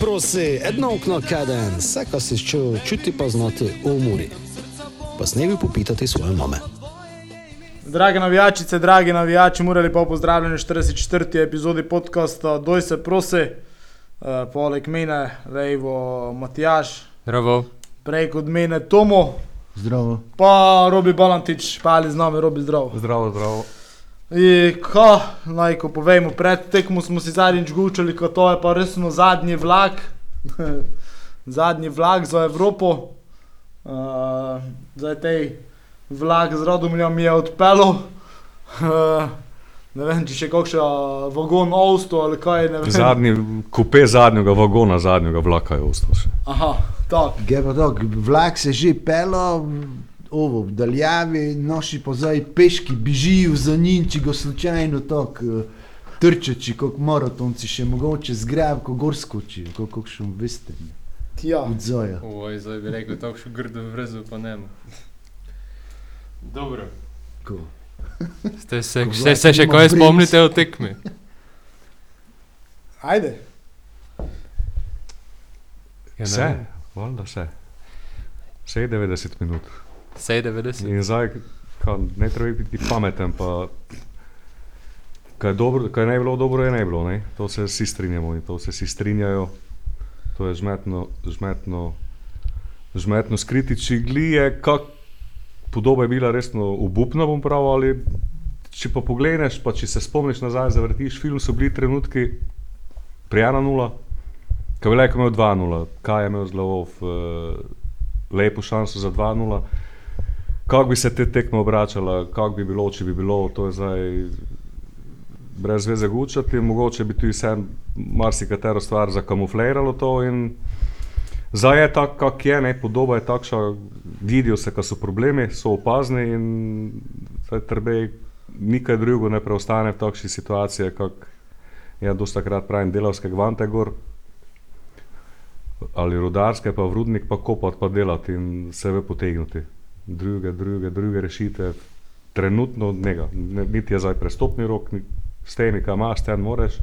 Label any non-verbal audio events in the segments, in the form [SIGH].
Prosi, edno okno kaden, vse, kar si čutil, čuti pa znati v umori. Pa snevi popitati svoje mame. Drage navijačice, dragi navijači, morali pa pozdravljeni v 44. epizodi podcasta Doj se prosi. Uh, poleg mene, levo Matjaš, Zdravo. prej kot mene Tomo, Zdravo. pa Robi Balantič, pa ali z nami Robi zdrav. Zdravo, zdravo. In ko, naj ko povemo, pred tekmo smo si zadnjič gučali, ko to je pa resno zadnji vlak, [LAUGHS] zadnji vlak za Evropo. Uh, zdaj tej vlak z Radomljom je odpeljal. Uh, [LAUGHS] ne vem, če še kakšen vagon avto ali kaj. ne vem. Zadnji, kupe zadnjega vagona, zadnjega vlaka je ostal še. Aha, tako. Vlak se že pelo, ovo, v daljavi, noši pa zdaj peški bežijo za njim, če ga slučajno tako trčeči, kot maratonci, še mogoče zgrab, ko gor skoči, kot kakšen veste, Ja. od zoja. Oj, zdaj bi rekel, tako še grdo vrezu pa ne. Dobro. Ko. Ste se, Ko ste se še kaj spomnite o tekmi? Ajde. Ja, ne Vse, valjda vse. Vse je 90 minut. Vse je 90. In zdaj, ka, ne treba biti pameten, pa kaj, je dobro, kaj ne bilo dobro, je ne bilo. Ne? To se vsi strinjamo in to se vsi strinjajo. To je žmetno, žmetno, žmetno skriti. Če glije, kak podoba je bila resno obupna, bom pravil, ali če pa pogledeš, pa če se spomniš nazaj, zavrtiš film, so bili trenutki prijana nula, kaj je imel 2-0, kaj je imel zelo uh, lepo šanso za 2-0. Kako bi se te tekme obračala, kako bi bilo, če bi bilo, to je zdaj brez veze gučati, mogoče bi tudi vse marsikatero stvar zakamufliralo to in zdaj je tako, kak je, ne, podoba je takšna, vidijo se, kaj so problemi, so opazni in treba nikaj drugo ne preostane v takšni situaciji, kak je dosta krat pravim delavske gvante gor ali rudarske, pa vrudnik pa kopati, pa delati in sebe potegniti druge, druge, druge rešitve, trenutno od njega, niti je zdaj prestopni rok, s temi, kaj imaš, ten moreš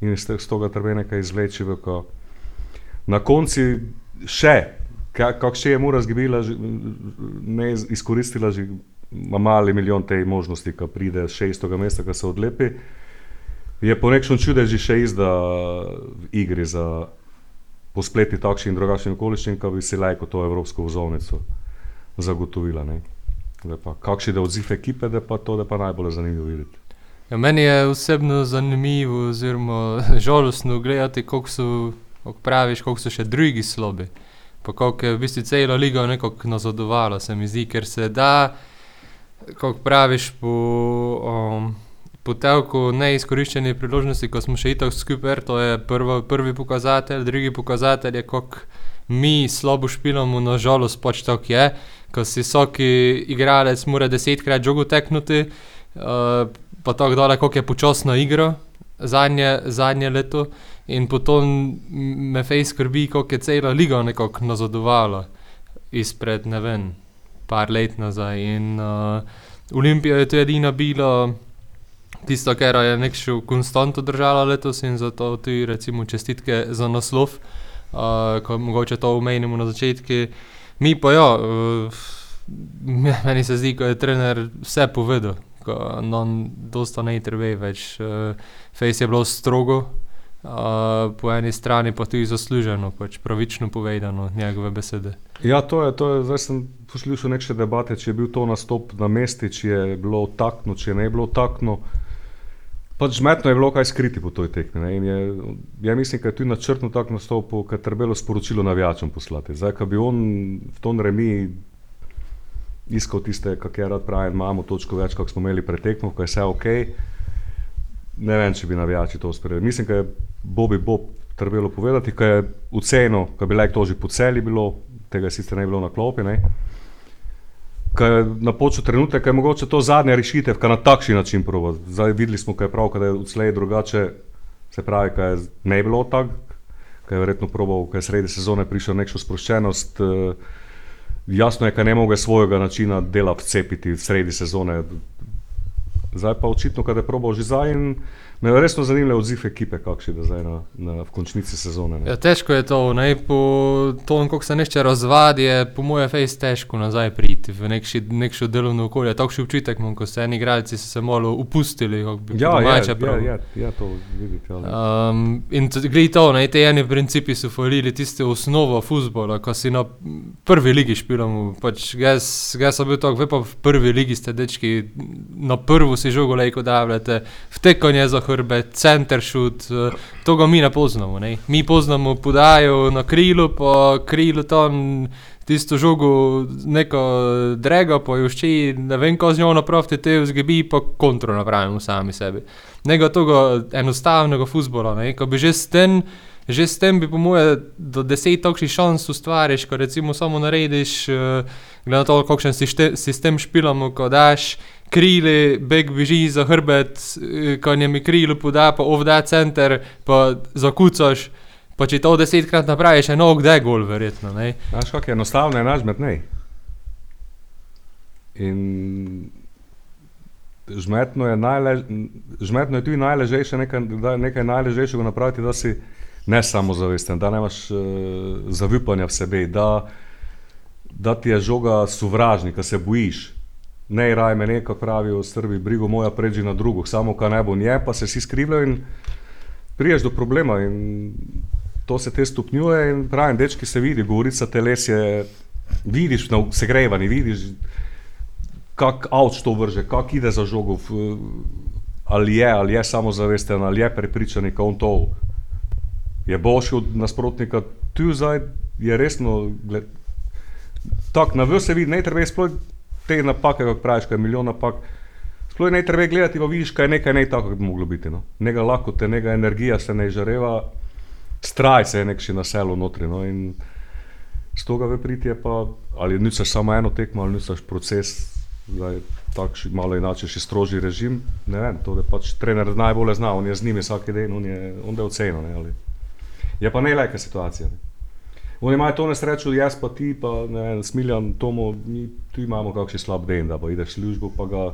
in iz tega treba nekaj izvleči. ko- Na koncu še, ka- kako še je mu razgibila, ne iz- izkoristila že ma mali milijon te možnosti, ki pride z šestega mesta, ki se odlepi. Je po nekšnem čudeži še izda v igri za po spleti takšnih in drugačnih okoliščin, ki bi si lajko to evropsko vozovnico zagotovila. Ne. Zdaj Pa, kakšen je odziv ekipe, da pa to, da pa najbolj zanimivo videti. Ja, meni je osebno zanimivo, oziroma žalostno gledati, kako so, kako praviš, kako so še drugi slabi. Pa kako je v bistvu cela liga nekako nazadovala, se mi zdi, ker se da, kako praviš, po, um, po telku neizkoriščene priložnosti, ko smo še itak skupaj, to je prvo, prvi pokazatelj, drugi pokazatelj je, kako mi slabo špilamo, nažalost pač tako je, ko si vsaki igralec mora desetkrat žogo teknuti, uh, pa tako dale, kako je počasna igra zadnje, zadnje leto. In potom me fej skrbi, kako je cela liga nekako nazadovala izpred, ne vem, par let nazaj. In uh, Olimpija je to edina bila, tista, kar je nekšo konstanto držala letos in zato tudi recimo čestitke za naslov, uh, ko mogoče to omenimo na začetku. Mi pa ja, uh, [LAUGHS] meni se zdi, da je trener vse povedal, nam dosta ne treba več. Uh, Fejs je bilo strogo, uh, po eni strani pa tudi zasluženo, pač pravično povedano njegove besede. Ja, to je, to je, zdaj sem poslušal neke debate, če je bil to nastop na mesti, če je bilo takno, če ne je bilo takno. Pač žmetno je bilo kaj skriti po toj tekmi. ne, in Je, ja mislim, da je tudi načrtno tako nastopil, ker je trebalo sporočilo navijačem poslati. Zdaj, ko bi on v tom remi iskal tiste, kako je rad pravi, imamo točko več, kot smo imeli pred tekmo, ko je vse ok. Ne vem, če bi navijači to sprejeli. Mislim, da je Bobby Bob trebalo povedati, ker je v ceno, ko bi lahko to že po celi bilo, tega sicer ne bi bilo na klopi. Ne? Ko je napočil trenutek, ko je mogoče to zadnja rešitev, ki na takšen način proba. Zdaj videli smo, kaj je prav, da je odslej drugače, se pravi, kaj je ne bilo tako, kaj je verjetno probal, kaj je sredi sezone prišel nekšno sproščenost. eh, Jasno je, da ne more svojega načina dela vcepiti sredi sezone. Zdaj pa očitno, kad je probal že zdaj in me je resno zanimljiv odziv ekipe, kakšen je zdaj na, na, v končnici sezone. Ne. Ja, težko je to, ne, po tom, kako se nešče razvadi, je po mojem fejs težko nazaj priti v nekši, nekšo delovno okolje. Takšni občutek imam, ko se eni igralci se malo upustili, kako bi Ja, po je, domače je, pravil. je, je, to videti. Ali. Um, in t- glej to, ne, te eni principi so falili tiste osnovo futbola, ko si na prvi ligi špilamo. Pač, jaz, jaz sem bil tako, vi pa v prvi ligi ste dečki, na prvo si žogo lejko davljate, vtekanje za hrbet, center šut, uh, to ga mi ne poznamo. Ne. Mi poznamo podajo na krilu, pa krilu tam tisto žogo neko drego pojušči, ne vem, ko z njo napravite te vzgibi, pa kontro napravimo sami sebi. Nego toga enostavnega futbola, ne, ko bi že s tem, že s tem bi po moje do deset takšnih šans ustvariš, ko recimo samo narediš, uh, glede na to, kakšen sistem špilamo, ko daš krili, beg beži za hrbet, eh, ko njem krilo poda, pa ovda center, pa zakucaš, pa če to desetkrat napraviš, je nog da gol, verjetno. Znaš, kako je enostavno je nažmet, ne. In žmetno je, najlež, žmetno je tudi najležejše, nekaj, nekaj najležejšega napraviti, da si ne samozavesten, da nemaš uh, zavipanja v sebi, da, da ti je žoga sovražnik, da se bojiš. Ne, raj me nekako pravijo Srbiji, brigo moja pređi na drugog, samo ka ne bo nje, pa se vsi skrivljajo in priješ do problema in to se te stopnjuje in pravim, dečki se vidi, govorica teles je, vidiš na segrevani, vidiš, kak avč to vrže, kak ide za žogo, v, ali je, ali je samozavesten, ali je prepričan, da on to je boljši od nasprotnika, tu zdaj je resno, gled, tako na vrh se vidi, ne treba sploh te napake, kako praviš, je milijon napak. Sploh ne treba gledati, pa vidiš, kaj je nekaj ne tako, kot bi moglo biti. No. Nega lakote, nega energija se ne žareva, straj se je nek še na selu notri. No. In z toga ve priti je pa, ali nucaš samo eno tekmo, ali nucaš proces, da je takšen malo inače, še strožji režim. Ne vem, to je pač trener najbolje zna, on je z njimi vsak dan, on je, je ali. Je pa ne lajka situacija. Ne. Oni imajo to nesrečo, jaz pa ti, pa ne vem, smiljan, Tomo, mi tu imamo kakšen slab dan, da pa ideš v službo, pa ga,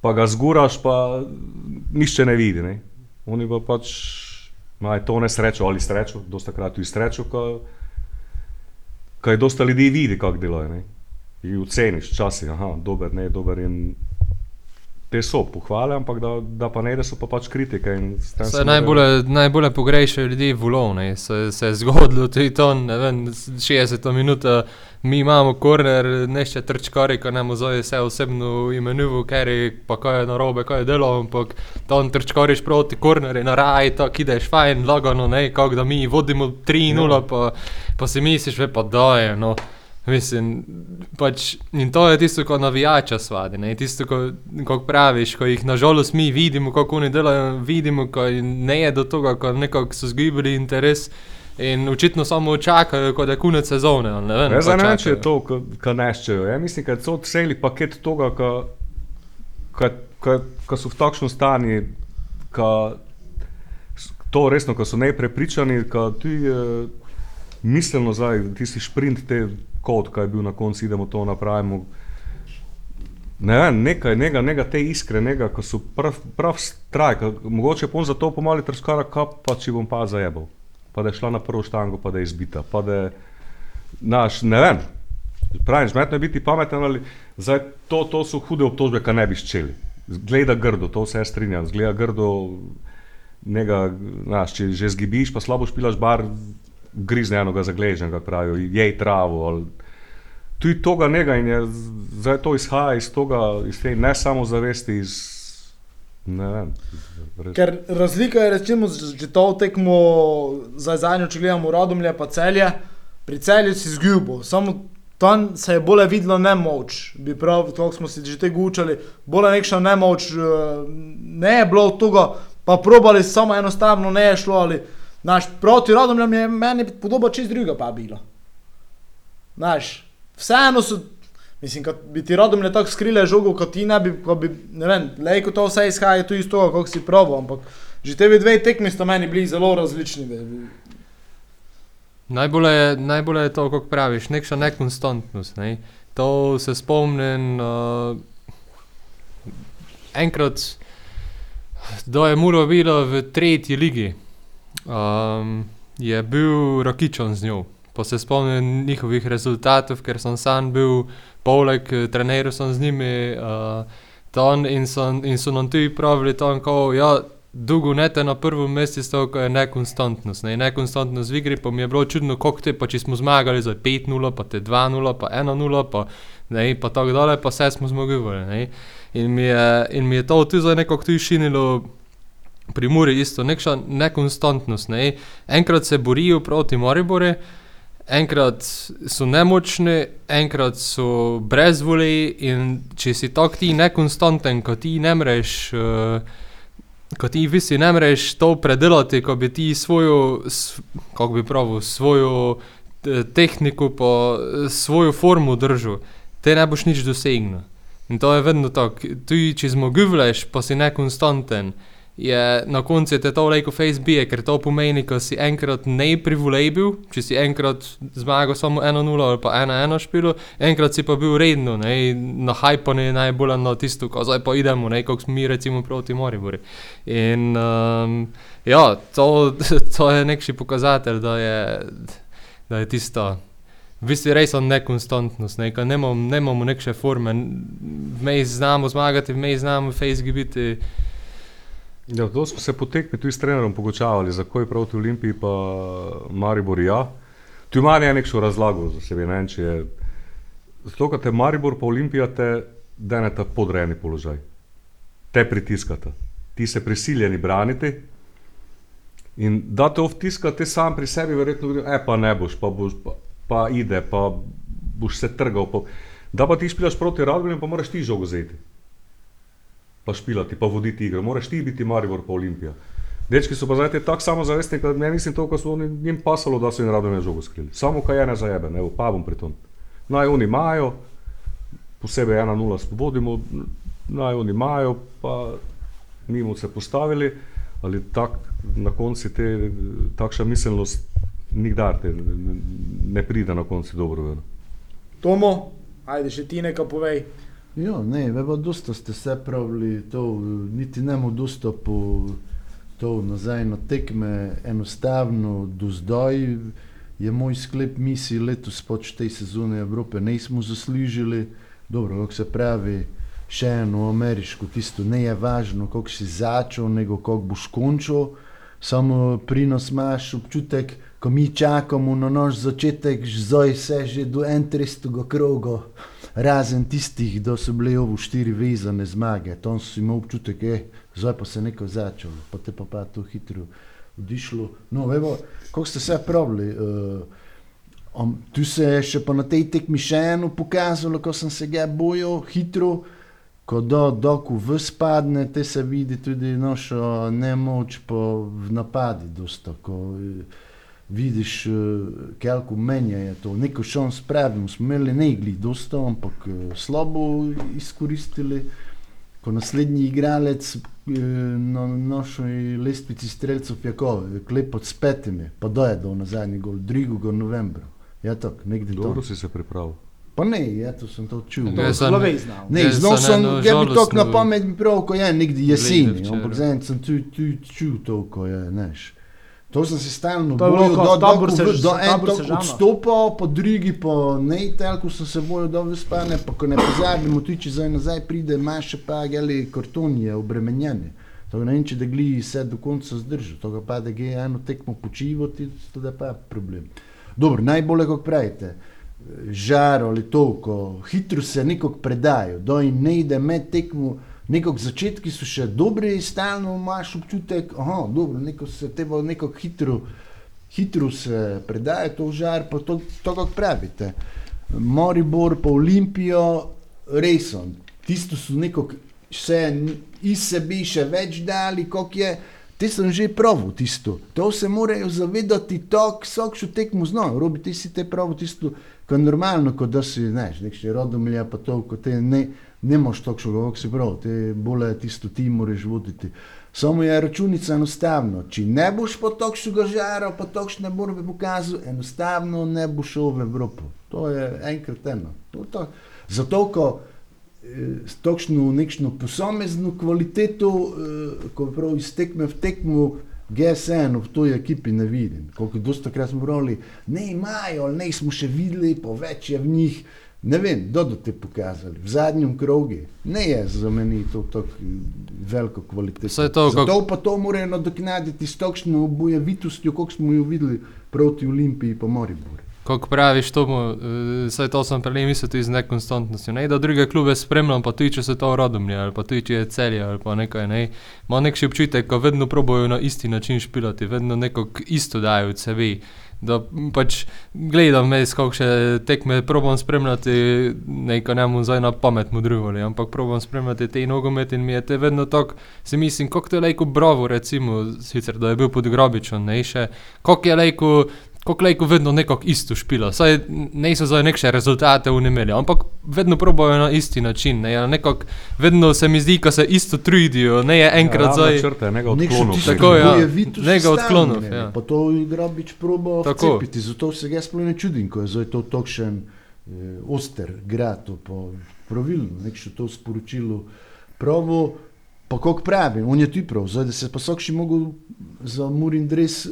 pa ga zguraš, pa nišče ne vidi. Ne. Oni pa pač imajo to nesrečo ali srečo, dosta krat tudi srečo, je dosta ljudi vidi, kako delajo. In oceniš časi, aha, dober, ne, dober in te so pohvale, ampak da, da pa ne, da so pa pač kritike. najbolje, najbolje pogrešajo ljudi v ulovni. Se, se je zgodilo tudi to, ne vem, 60 minut, mi imamo korner, nešče trčkari, ko nam zoje vse osebno imenujo, ker je pa kaj je narobe, kaj je delo, ampak tam trčkariš proti kornerju, na raj, tako ideš fajn, lagano, ne, kako da mi vodimo 3-0, Ja. pa, pa si misliš, ve pa daje, no. Mislim, pač, in to je tisto, ko navijača svadi, ne? tisto, ko, ko praviš, ko jih nažalost mi vidimo, kako oni delajo, vidimo, ko ne je do tega, ko nekako so zgibali interes in očitno samo čakajo, kot je konec sezone. Ne vem, pa ne vem, če je to, kar neščejo. Ja, mislim, da so celi paket tega, ki so v takšnem stanju, to resno, ki so neprepričani, ki ti eh, miselno zdaj, tisti šprint, te kot, kaj je bil na koncu, idemo to napravimo. Ne vem, nekaj, nega, nega te iskre, nega, ko so prav, prav straj, mogoče pon za to pomali trskara, kap pa če bom pa zajebal. Pa da je šla na prvo štango, pa da je izbita, pa da je, naš, ne vem, pravim, zmetno je biti pameten, ali zdaj to, to so hude obtožbe, kar ne bi ščeli. Gleda grdo, to se jaz strinjam, zgleda grdo, njega, znaš, če že zgibiš, pa slabo špilaš bar, grizne enoga zagležen, kako pravijo, jej travo. Ali, tudi toga njega in je, zdaj to izhaja iz toga, iz te ne samo zavesti, iz, ne vem. Ker razlika je, recimo, že to tekmo za zadnjo, če gledamo Radomlje pa celje, pri celju si zgubil, samo tam se je bolje videlo nemoč, bi prav, to smo si že te gučali, bolje nekšna nemoč, eh, ne je bilo tega, pa probali samo enostavno ne je šlo, ali, znaš, proti Radomljam je meni podoba čist druga pa bila. Znaš, vseeno so, mislim, kad bi ti Radomlje tako skrile žogo, kot ti ne bi, ko bi, ne vem, lejko to vse izhaja tu iz toga, kako si probo, ampak že te dve tekmi sta meni bili zelo različni. Najbolje je, najbolje je to, kako praviš, nekša nekonstantnost. Ne? To se spomnim, uh, enkrat, da je Muro bilo v tretji ligi, je bil Rakičan z njo. Pa se spomnim njihovih rezultatov, ker sem sam bil, poleg trenerja sem z njimi. Ton in, so, in so nam tudi pravili, da je ja, dolgo nete na prvem mestu, to je nekonstantnost. Ne? Nekonstantnost v igri, pa mi je bilo čudno, kako te, pa če smo zmagali za 5-0, pa te 2-0, pa 1-0, pa, ne, pa tako dalje, pa vse smo zmogli. In, in mi je to tudi za nekako tudi šinilo. Pri Muri isto, nekša nekonstantnost. Ne? Enkrat se borijo proti Moribori, enkrat so nemočni, enkrat so brez volje. In če si tako ti nekonstanten, ko ti ne mreš, uh, ko ti visi ne mreš to predelati, ko bi ti svojo, kako bi pravil, svojo eh, tehniko, pa svojo formu držal, te ne boš nič dosegel. In to je vedno tako, tudi če zmoguješ, pa si nekonstanten je na koncu te to leko face bije, ker to pomeni, da si enkrat ne privolej bil, če si enkrat zmagal samo 1-0 ali pa 1-1 špilo, enkrat si pa bil redno, ne, na hajpo ne najbolj na tisto, ko zdaj pa idemo, ne, kot smo mi recimo proti Moribori. In um, ja, to, [LAUGHS] to je nekši pokazatelj, da je, da je tisto. V bistvu res je nekonstantnost, ne, nemamo neke forme, vmej znamo zmagati, vmej znamo Facebook biti. Ja, to smo se potekli tudi s trenerom pogočavali, zakaj proti Olimpiji pa Maribor ja. Tu ima nekšo razlago za sebe, ne vem, če je. Zato, ker te Maribor pa Olimpija te deneta podrejeni položaj. Te pritiskata. Ti se prisiljeni braniti in da te ovtiskate sam pri sebi, verjetno, e pa ne boš, pa boš, pa, pa ide, pa boš se trgal. Pa, da pa ti špilaš proti Radovinu, pa moraš ti žogo zeti pa špilati, pa voditi igro, moraš ti biti Maribor, pa Olimpija. Dečki so pa zdaj tako samozavestni, da ne mislim to, ko so oni njim pasalo, da so jim rado ne žogo skrili. Samo kaj je ne za jebe, ne, pa bom pri tom. Naj oni imajo, posebej 1-0 spodimo, naj oni imajo, pa mimo se postavili, ali tak, na konci te, takšna miselnost nikdar te ne, pride na konci dobro. Tomo, ajde še ti nekaj povej. Ja, ne, vemo, dosta ste se pravili, to niti ne mu dostopu to nazaj na tekme, enostavno do zdaj. Je moj sklep misij letos poč tej sezone Evrope nismo zaslužili, dobro, kako se pravi, še eno ameriško, tisto ne je važno, kako si začel, nego kako boš končal, samo pri nas imaš občutek, ko mi čakamo na naš začetek, zdaj se že do 31. kroga razen tistih, da so bile ovo štiri vezane zmage, tam si imel občutek, da je zdaj pa se nekaj začelo, pa te pa, pa to hitro odišlo. No, vemo, kako ste se pravili. Uh, um, tu se je še pa na tej tekmi še eno pokazalo, ko sem se ga bojal hitro. Ko do doku vzpadne, te se vidi tudi našo nemoč po napadi. Dosta, ko, uh, vidiš, kako menja je to. Neko šon spravimo, smo imeli negli dosta, ampak slabo izkoristili. Ko naslednji igralec na našoj lestvici streljcev je ko, klep pod spetimi, pa doje do na zadnji gol, 2. novembra. Ja, tako, nekdje Dobro tam. si se pripravil. Pa ne, ja, to sem to čul. Ja, sem- Slovej znal. Ne, Jaz znal sem ja bi tok na pamet mi prav, ko je nekdi jeseni, ampak zdaj sem tu, tu to, ko je, neš. To sem se stalno To bojal, ko do, tabor do, se- do, do en tabor tok Sežana. odstopal, po drugi, po nejtel, ko sem se bojal, da vyspane, pa ko ne pozabimo, tudi če zdaj nazaj pride, imaš še pa gali karton je obremenjeni. To ne vem, če da gli se do konca zdržal, to ga pa da gre eno tekmo počivati, to da pa problem. Dobro, najbolje, kako pravite, žar ali to, ko hitro se nekako predajo, da jim ne ide med tekmo, nekako začetki so še dobri, stalno imaš občutek, aha, dobro, neko se teba nekako hitro, hitro se predaje to žar, pa to, to kako pravite. Moribor pa Olimpijo, reson, tisto so nekako vse iz sebe še več dali, kot je. Te sem že pravil tisto. To se morajo zavedati, to vsak še tekmo zna. Robi ti si te pravi tisto, ko je normalno, kot da si, znaš, nekši rodomlja, pa to, ko te ne, ne moš točno govoriti, si prav, te bolje tisto ti moraš voditi. Samo je računica enostavno. Če ne boš po tokšnega žara, pa tokšne borbe pokazal, enostavno ne boš šel v Evropo. To je enkrat eno. To, to. Zato, ko eh, s takšno nekšno posamezno kvaliteto, eh, ko prav iz tekme v tekmo, GSN v toj ekipi ne vidim. Koliko dosta krat smo morali, ne imajo, ne smo še videli, pa več je v njih. Ne vem, kdo do te pokazali, v zadnjem krogu. Ne je za meni to tako veliko kvaliteto. Saj to, kak- Zato pa to morajo nadoknaditi s takšno bojevitostjo, kot smo jo videli proti Olimpiji pa Mariboru. Kako praviš, to mu, uh, saj to sem prej mislil tudi z nekonstantnostjo. Ne, da druge klube spremljam, pa tudi če se to radomlje, ali pa tudi če je celje, ali pa nekaj, ne. Ima nek še občutek, ko vedno probojajo na isti način špilati, vedno neko isto dajo od sebe. Da pač gledam, mes, kako še tekme probam spremljati, neko ne mu zdaj na pamet mudruvali, ampak probam spremljati te nogomet in mi je te vedno tako, si mislim, kako je lejko bravo, recimo, sicer da je bil pod grobičem, ne še, kako je lejko kako lejko vedno nekako isto špila. Saj niso zdaj nekše rezultate unemeli, ampak vedno probajo na isti način. Ne, ja, nekako vedno se mi zdi, ko se isto trudijo, ne je enkrat zdaj. Črte, nekaj Nek še odklonov. Tako, ja. bojevitost Nekaj stalno, odklonov, ne, ja. Pa to igra bič probo Tako. vcepiti, zato se ga sploh ne čudim, ko je zdaj to takšen eh, oster grad, to pa pravilno, nek še to sporočilo pravo, pa kako pravim, on je ti prav, zdaj da se pa sok še mogel za Murin dres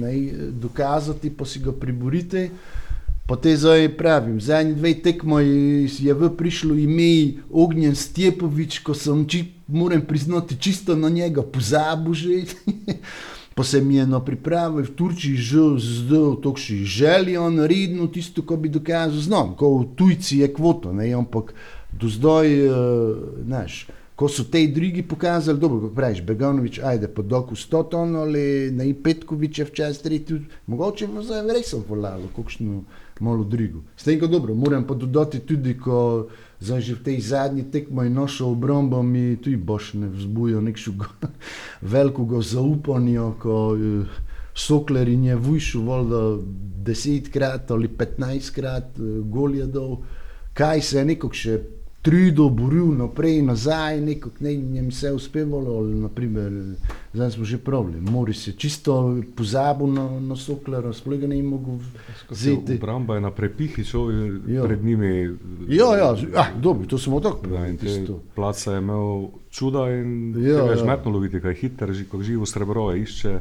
ne, dokazati, pa si ga priborite. Pa te zdaj pravim, zadnji dve tekmo je v prišlo ime Ognjen Stjepovič, ko sem, či, moram priznati, čisto na njega pozabil že. [LAUGHS] pa se mi je na pripravi v Turčiji že zdel tokši željo naredno tisto, ko bi dokazal, znam, ko v tujci je kvoto, ne, ampak do zdaj, uh, znaš, ko so te drugi pokazali, dobro, kako praviš, Beganovič, ajde, po doku 100 ton ali na Petkovič je včasih tretji, mogoče bo zdaj res volalo, kakšno malo drugo. S tem, ko dobro, moram pa dodati tudi, ko zdaj že v tej zadnji tekmo je našo obrambo, mi tudi boš ne vzbujo nekšo go- [LAUGHS] velikega zaupanja, ko eh, Sokler in je vujšu voljda desetkrat ali petnajstkrat eh, gol je dal, kaj se je nekako še trudil, boril naprej, nazaj, nekako ne jim je vse uspevalo, ali naprimer, zdaj smo že pravili, Moris je čisto pozabil na, na Soklera, sploh ga ne je mogel vzeti. Obramba je na prepihi, človek Ja. pred njimi. Ja, ja, ah, dobro, to smo tako in te tisto. Placa je imel čuda in Ja, ja, ja. je žmetno loviti, kaj hiter, že kot živo srebro je išče.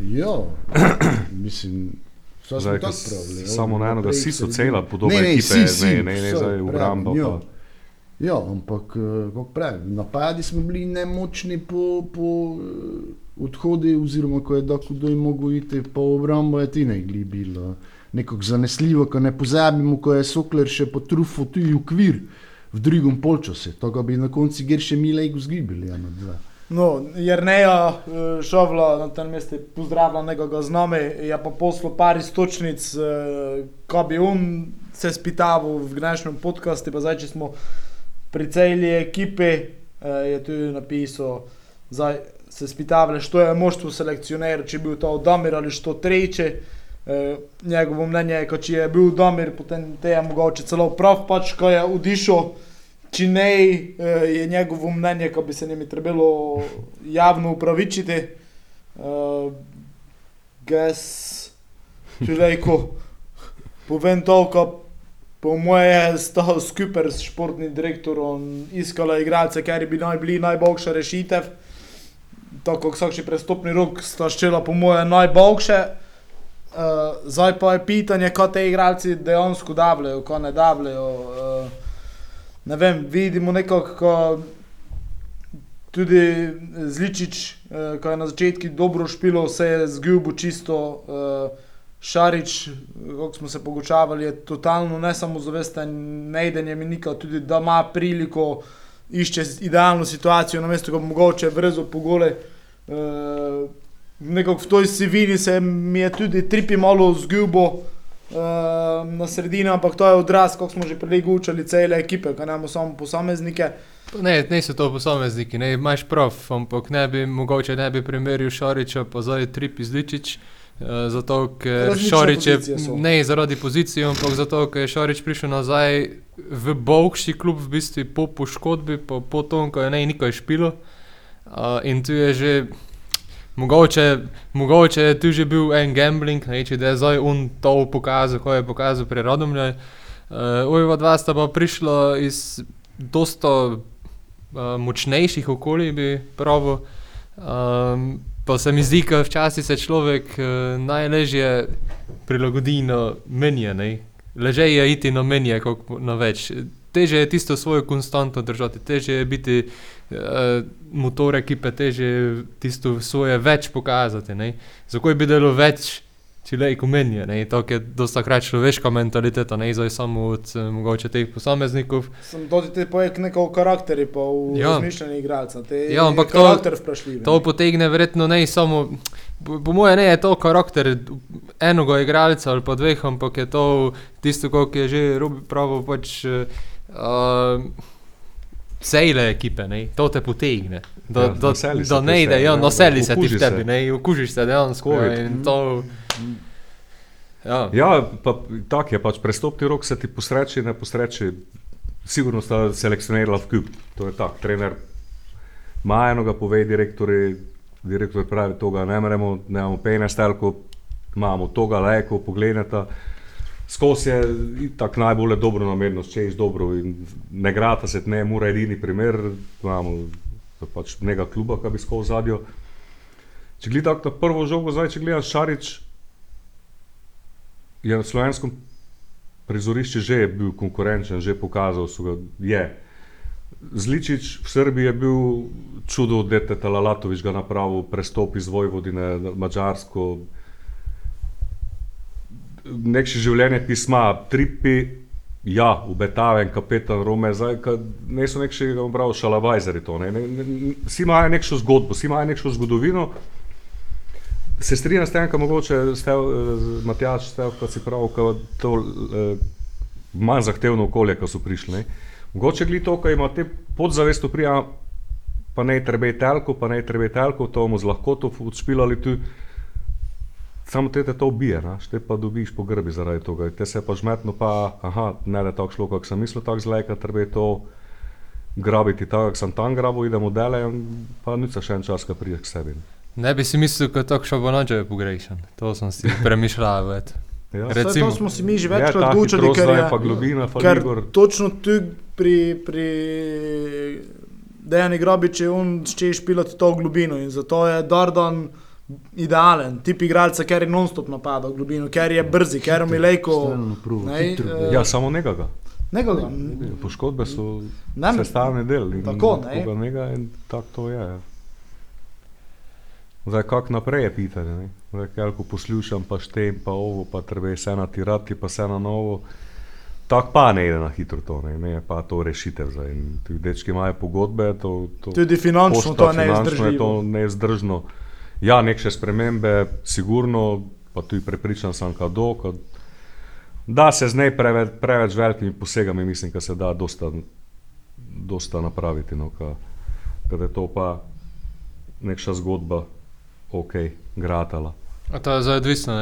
Ja, mislim, Zdaj, ko tako s- pravili. samo na eno, da si so se cela vidi. podoba Ne, ne, ekipe, si, si, ne, ne, ne, vse zdaj obramba pravim, pa. Ja. Ampak, eh, kako pravim, napadi smo bili nemočni po, po eh, odhodi, oziroma ko je dokudaj mogel iti po obrambo, je ti ne bilo. Nekako zanesljivo, ko ne pozabimo, ko je Sokler še potrufil tudi ukvir v drugem polčasu, to bi na koncu gir še milej zgibili, eno, dva. No, Jerneja eh, Šovla na tem mestu pozdravlja nekoga z nami, je pa poslal par istočnic, ko bi on se spitaval v današnjem podkastu, pa zdaj, če smo pri celi ekipi, eh, je tudi napisal, zdaj se spitavale, što je moštvo selekcioner, če je bil to Damir ali što treče. Eh, njegovo mnenje je, če je bil Damir, potem te je mogoče celo prav, pač ko je odišel. Če ne, eh, je njegovo mnenje, ko bi se njimi trebalo javno upravičiti. Uh, Gas, če reko, povem toliko, po moje sta skupaj s športnim direktorom iskala igralce, ker bi naj bili najboljša rešitev. Tako kot vsak prestopni rok sta ščela po moje najboljše. Uh, zdaj pa je pitanje, kaj te igralci dejansko davljajo, kaj ne davljajo. Uh, ne vem, vidimo nekako, ko tudi Zličič, uh, ko je na začetku dobro špilo, se je zgubil čisto. Uh, Šarič, kako smo se pogočavali, je totalno ne samo zavesten, ne iden je minika, tudi da ima priliko, išče idealno situacijo, na mesto, ko bi mogoče vrezo pogole. Uh, nekako v toj sivini se mi je tudi tripi malo zgubo uh, na sredini, ampak to je odraz, kako smo že prej gučali cele ekipe, kaj ne samo posameznike. Ne, ne so to posamezniki, ne imaš prav, ampak ne bi mogoče ne bi primerjal Šoriča, pa zdaj Trip izličič. Uh, zato, ker Različne Šorič je, so. ne zaradi pozicije, ampak zato, ker je Šorič prišel nazaj v Bovkši klub, v bistvu po poškodbi, po, po tom, ko je ne nikaj špilo. Uh, in tu je že, mogoče, mogoče je tu že bil en gambling, ne, če da je zdaj on to pokazal, ko je pokazal pri Radomlju. Uh, Ojva dva sta pa prišla iz dosta uh, močnejših okolij, bi pravil. Um, pa se mi zdi, da včasih se človek uh, najlažje prilagodi na menje. Leže je iti na menje, kot na več. Teže je tisto svojo konstanto držati, teže je biti uh, motor ekipe, teže je tisto svoje več pokazati. Zakaj bi delo več? Če le ikumenje, ne, to je dosta krat človeška mentaliteta, ne izoj samo od eh, mogoče teh posameznikov. Sem tudi te pojek neko karakterje, pa v Ja. razmišljanju igralca. Te Ja, ampak to-. To potegne verjetno ne samo, po, po moje ne je to karakter enega igralca ali pa dveh, ampak je to tisto, kot je že Robi pravil, pač uh, cele ekipe, ne, to te potegne. Da, Ja, naseli se te ne ide, ja, ne, naseli se ti v tebi, se. ne, okužiš se dejansko. Ja, In to, ja. Ja, pa tako je, pač prestopni rok se ti posreči, ne posreči. Sigurno sta selekcionirala v kup, to je tako. Trener ima enoga, pove direktori, direktor pravi, toga ne moremo, nemamo pejne stelko, imamo toga lajko, pogledata. Skozi je tako najbolje dobro namernost, če ješ dobro in ne grata se, ne mora edini primer, imamo pač nekega kluba, ki bi skozi zadjo. Če gledaš na prvo žogo, zdaj če gledaš Šarič, je na slovenskem prizorišču že bil konkurenčen, že pokazal, so ga je. Zličič v Srbiji je bil čudo, da je Talalatovič ga napravil, prestop iz Vojvodine na Mačarsko. Nekši življenje pisma, tripi, ja, ubetaven, kapetan Rome, zdaj, ka, ne so nekši, ga bom bral, šalabajzeri to. Vsi imajo nekšo zgodbo, vsi imajo nekšo zgodovino. Se strinjam s tem, kar mogoče stev, eh, Matjaš, stev, kot si prav, ka to eh, manj zahtevno okolje, ko so prišli. Ne. Mogoče gli to, ko ima te podzavest prija, pa ne treba telko, pa ne treba telko, to bomo z lahkoto odšpilali tu. Samo te, te to ubije, naš, te pa dobiš po grbi zaradi tega. Te se pa žmetno pa, aha, ne da je tako šlo, kako sem mislil, tako zleka, treba je to grabiti tako, kako sem tam grabil, idemo dele, in pa nič še en čas, ko prideš k sebi. ne. Bi si mislil, da je tako šabonađe pogrešan. To sem si premišljal. Ja. Recimo. To smo si mi že Je večkrat gučali, hitrost ker je pa globina, pa ker Igor. točno tu pri, pri Dejani Grobiči je on češ piloti to globino in zato je Dordan idealen tip igralca, ker je non-stop napadal globino, ker je brzi, ker je milejko. Ja, samo nekega. Nekoga. Poškodbe so sestavni del. Tako, ne. Nekega, in tako to je. ja. Zdaj, kako naprej je pitanje. ne. Zdaj, kaj, ko poslušam, pa štem, pa ovo, pa treba je vse natirati, pa vse na novo. Tako pa ne ide na hitro to, ne, ne pa to rešitev. Zdaj. In Ti dečki imajo pogodbe, to, to Tudi finančno pošta, to je finančno je to neizdržno. Ja, neke spremembe, sigurno, pa tudi prepričan sem, kado, kad, da se z nej preveč, preveč velikimi posegami, mislim, da se da dosta, dosta napraviti. No, ka, kad je to pa neka zgodba, ok, gratala. A to je zdaj odvisno,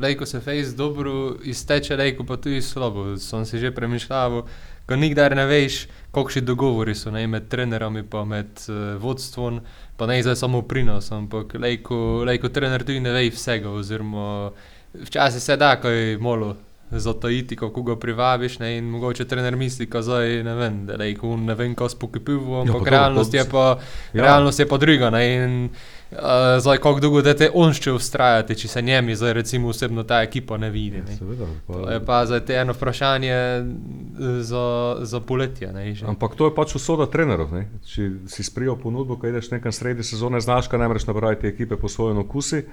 lejko se fejs dobro izteče, lejko pa tudi slabo. Sem si že premišljal, ko nikdar ne veš, kakšni dogovori so ne, med trenerami pa med uh, vodstvom, pa ne zdaj samo prinos, ampak lejko, lejko trener tudi ne ve vsega, oziroma včasih se da, ko je molo zatajiti, kako ga privabiš, ne, in mogoče trener misli, ko zdaj ne vem, da lejko on ne vem, ko spokipivo, Ja, pa ampak realnost to- je pa, Ja. realnost je pa druga, ne, in Uh, zdaj, kako dolgo te on še ustrajati, če se njemi, zdaj recimo osebno ta ekipa ne vidi. Ne? Seveda, To pa, je pa zdaj eno vprašanje eh, za, za poletje. Ne, že. ampak to je pač usoda trenerov. Ne? Če si sprijel ponudbo, ko ideš nekam sredi sezone, znaš, kaj ne moreš napraviti ekipe po svojem okusi.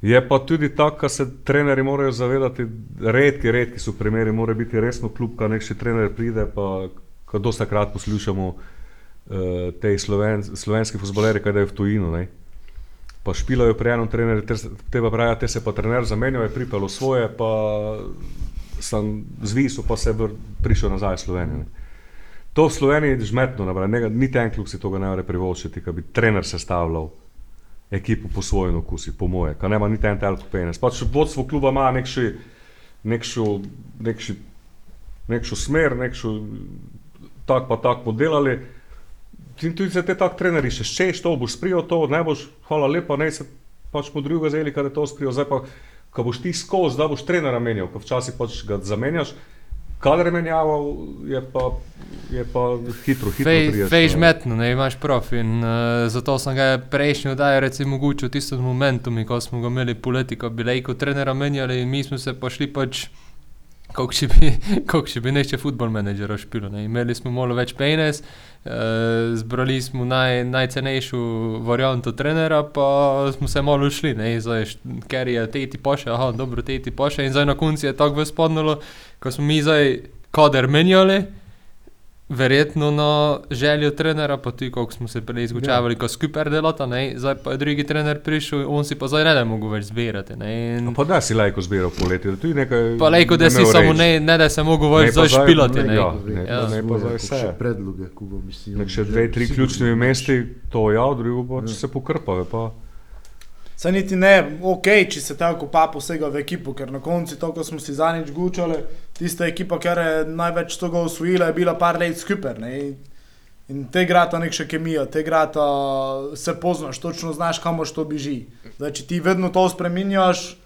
Je pa tudi tako, da se trenerji morajo zavedati, redki, redki so primeri, mora biti resno klub, kaj nek še trener pride, pa ko dosta krat poslušamo uh, te sloven, slovenski futboleri, kaj da je v tujinu. Ne? Pa špilajo pri enem trenerju, te, te pa pravijo, te se pa trener zamenjal, je pripelo svoje, pa sem zvisel, pa se je prišel nazaj v Slovenijo. Ne? To v Sloveniji je žmetno, ne, niti en klub si tega ne more privoščiti, da bi trener sestavljal ekipo po svojem okusu, po moje, kar nema niti en telko penes. Pač vodstvo kluba ima nekši, nekšo, nekši, nekšo smer, nekšo tak pa tak podelali. In tudi za te tak trenerji še češ, to boš sprijel, to ne boš, hvala lepa, ne se pač po drugo zeli, kad je to sprijel, zdaj pa, ko boš ti skozi, da boš trenera menjal, ko včasih pač ga zamenjaš, kadar menjaval, je pa, je pa hitro, hitro. Fej, prideš fejž na- metno, ne imaš prof. In uh, zato sem ga prejšnji oddaj recimo mogoče v tistem momentu, ko smo ga imeli poleti, ko bi lejko trenera menjali in mi smo se pošli pač, kako če bi, [LAUGHS] koliko če bi nešče futbol menedžera špilo. Ne. Imeli smo malo več penes, uh, zbrali smo naj, najcenejšo varianto trenera, pa smo se malo šli, ne, zdaj, ker je teti poše, aha, dobro, teti poše in zdaj na koncu je tako vzpodnilo, ko smo mi zdaj kader menjali, verjetno na željo trenera, pa tudi koliko smo se prej izgučavali, ja. ko skupaj delata, ne, zdaj pa je drugi trener prišel, on si pa zdaj ne da mogo več zbirati, ne, No, in Pa da si lajko zbiral poleti, da tudi nekaj. pa lejko, da si imel samo ne, ne da se mogo Ne več zdaj špilati, ne, ne. ja. ne, Ja. pa- ne pa zdaj vse. Še predloge, ko bo. Nek še dve, tri ključni mesti, to ja, drugo pa če Ja. se pokrpave. Pa. Saj niti ne, ok, če se tako pa posega v ekipo, ker na koncu to, ko smo si zadnjič gučali, tista ekipa, ki je največ tega osvojila, je bila par let skupaj. in- In te igrata nek še kemijo, te igrata se poznaš, točno znaš, kam to beži. Zdaj, če ti vedno to spreminjaš,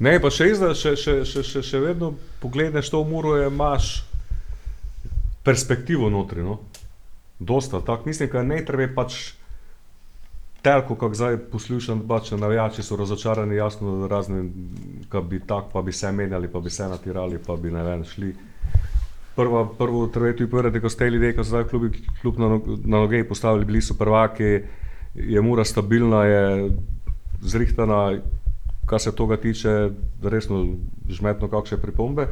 Ne, pa še izda, še, še, še, še, še vedno pogledaj to umuro, je imaš perspektivo notri. No? Dosta, tako mislim, da ne treba pač telko, kako zdaj poslušam, pač navijači so razočarani, jasno, razne, ki bi tako, pa bi se menjali, pa bi se natirali, pa bi ne vem, šli. Prva, prvo tretje povedati, ko ste ljudje, ko so zdaj klubi, klub na, nog- na noge postavili, bili so prvaki, je mura stabilna, je zrihtana, kar se tega tiče, resno žmetno kakšne pripombe.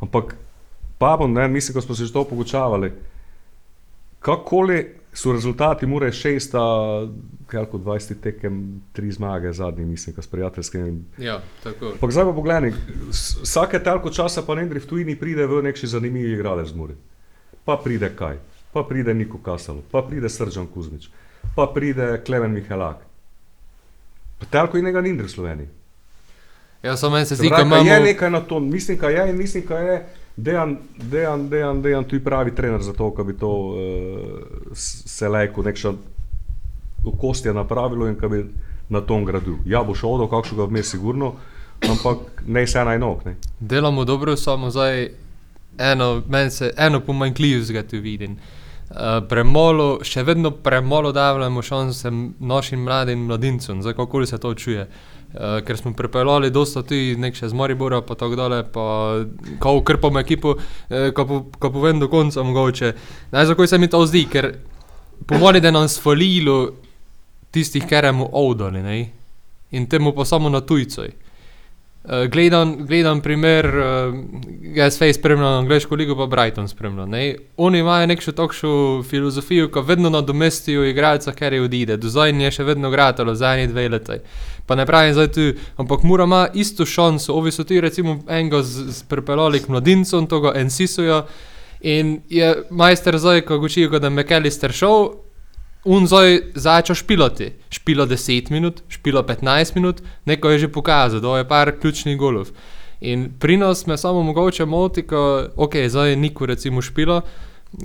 Ampak, pa bom, ne, mislim, ko smo se že to pogučavali, kakoli so rezultati, mora je šesta, kako 20 tekem, tri zmage, zadnji, mislim, s prijateljskimi Ja, tako. Zdaj pa pogledaj, vsake toliko časa pa Nendri v tujini pride v neki zanimiv igralec z Muri. Pa pride kaj, pa pride Niko Kasalo, pa pride Sržan Kuzmič, pa pride Klemen Mihalak. Pa toliko inega Nendri v Sloveniji. Ja, samo meni se zdi, da imamo... je nekaj na to, mislim, da je in mislim, da je dejan, dejan, dejan, dejan tudi pravi trener za to, da bi to uh, se lajko nekša okostje napravilo in da bi na tom gradil. Ja, bo šel do kakšnega vmes sigurno, ampak ne vse na enok. Ne. Delamo dobro, samo zdaj eno, se eno pomanjkljivost ga tu vidim. Uh, premalo, še vedno premalo dajemo šanse našim mladim mladincem, zdaj kako se to čuje. Uh, ker smo pripeljali dosta tudi nek še z Maribora, pa tako dalje, pa ko ukrpamo ekipo, uh, ko, po, ko povem do konca mogoče. Naj zakaj se mi to zdi, ker pomeni, da nam svalilo tistih, ker mu ovdali, ne? In temu pa samo na tujcoj. Uh, gledam, gledam primer, uh, jaz fej spremljam angliško ligo, pa Brighton spremljam. Ne? Oni imajo nekšo takšno filozofijo, ko vedno nadomestijo igralca, ker je odide. Do zdaj je še vedno gratalo, zadnji dve leti. Pa ne pravim zdaj tu, ampak mora ima isto šanso. Ovi so ti recimo z- pripeljali k mladincem, to ga ensisujo. In je majster zdaj, ko učijo, da je McAllister šel, Un zdaj začel špilati. Špilo 10 minut, špilo 15 minut, neko je že pokazal, da je par ključnih golov. In pri nas me samo mogoče moti, ko ok, zdaj je Niku recimo špilo,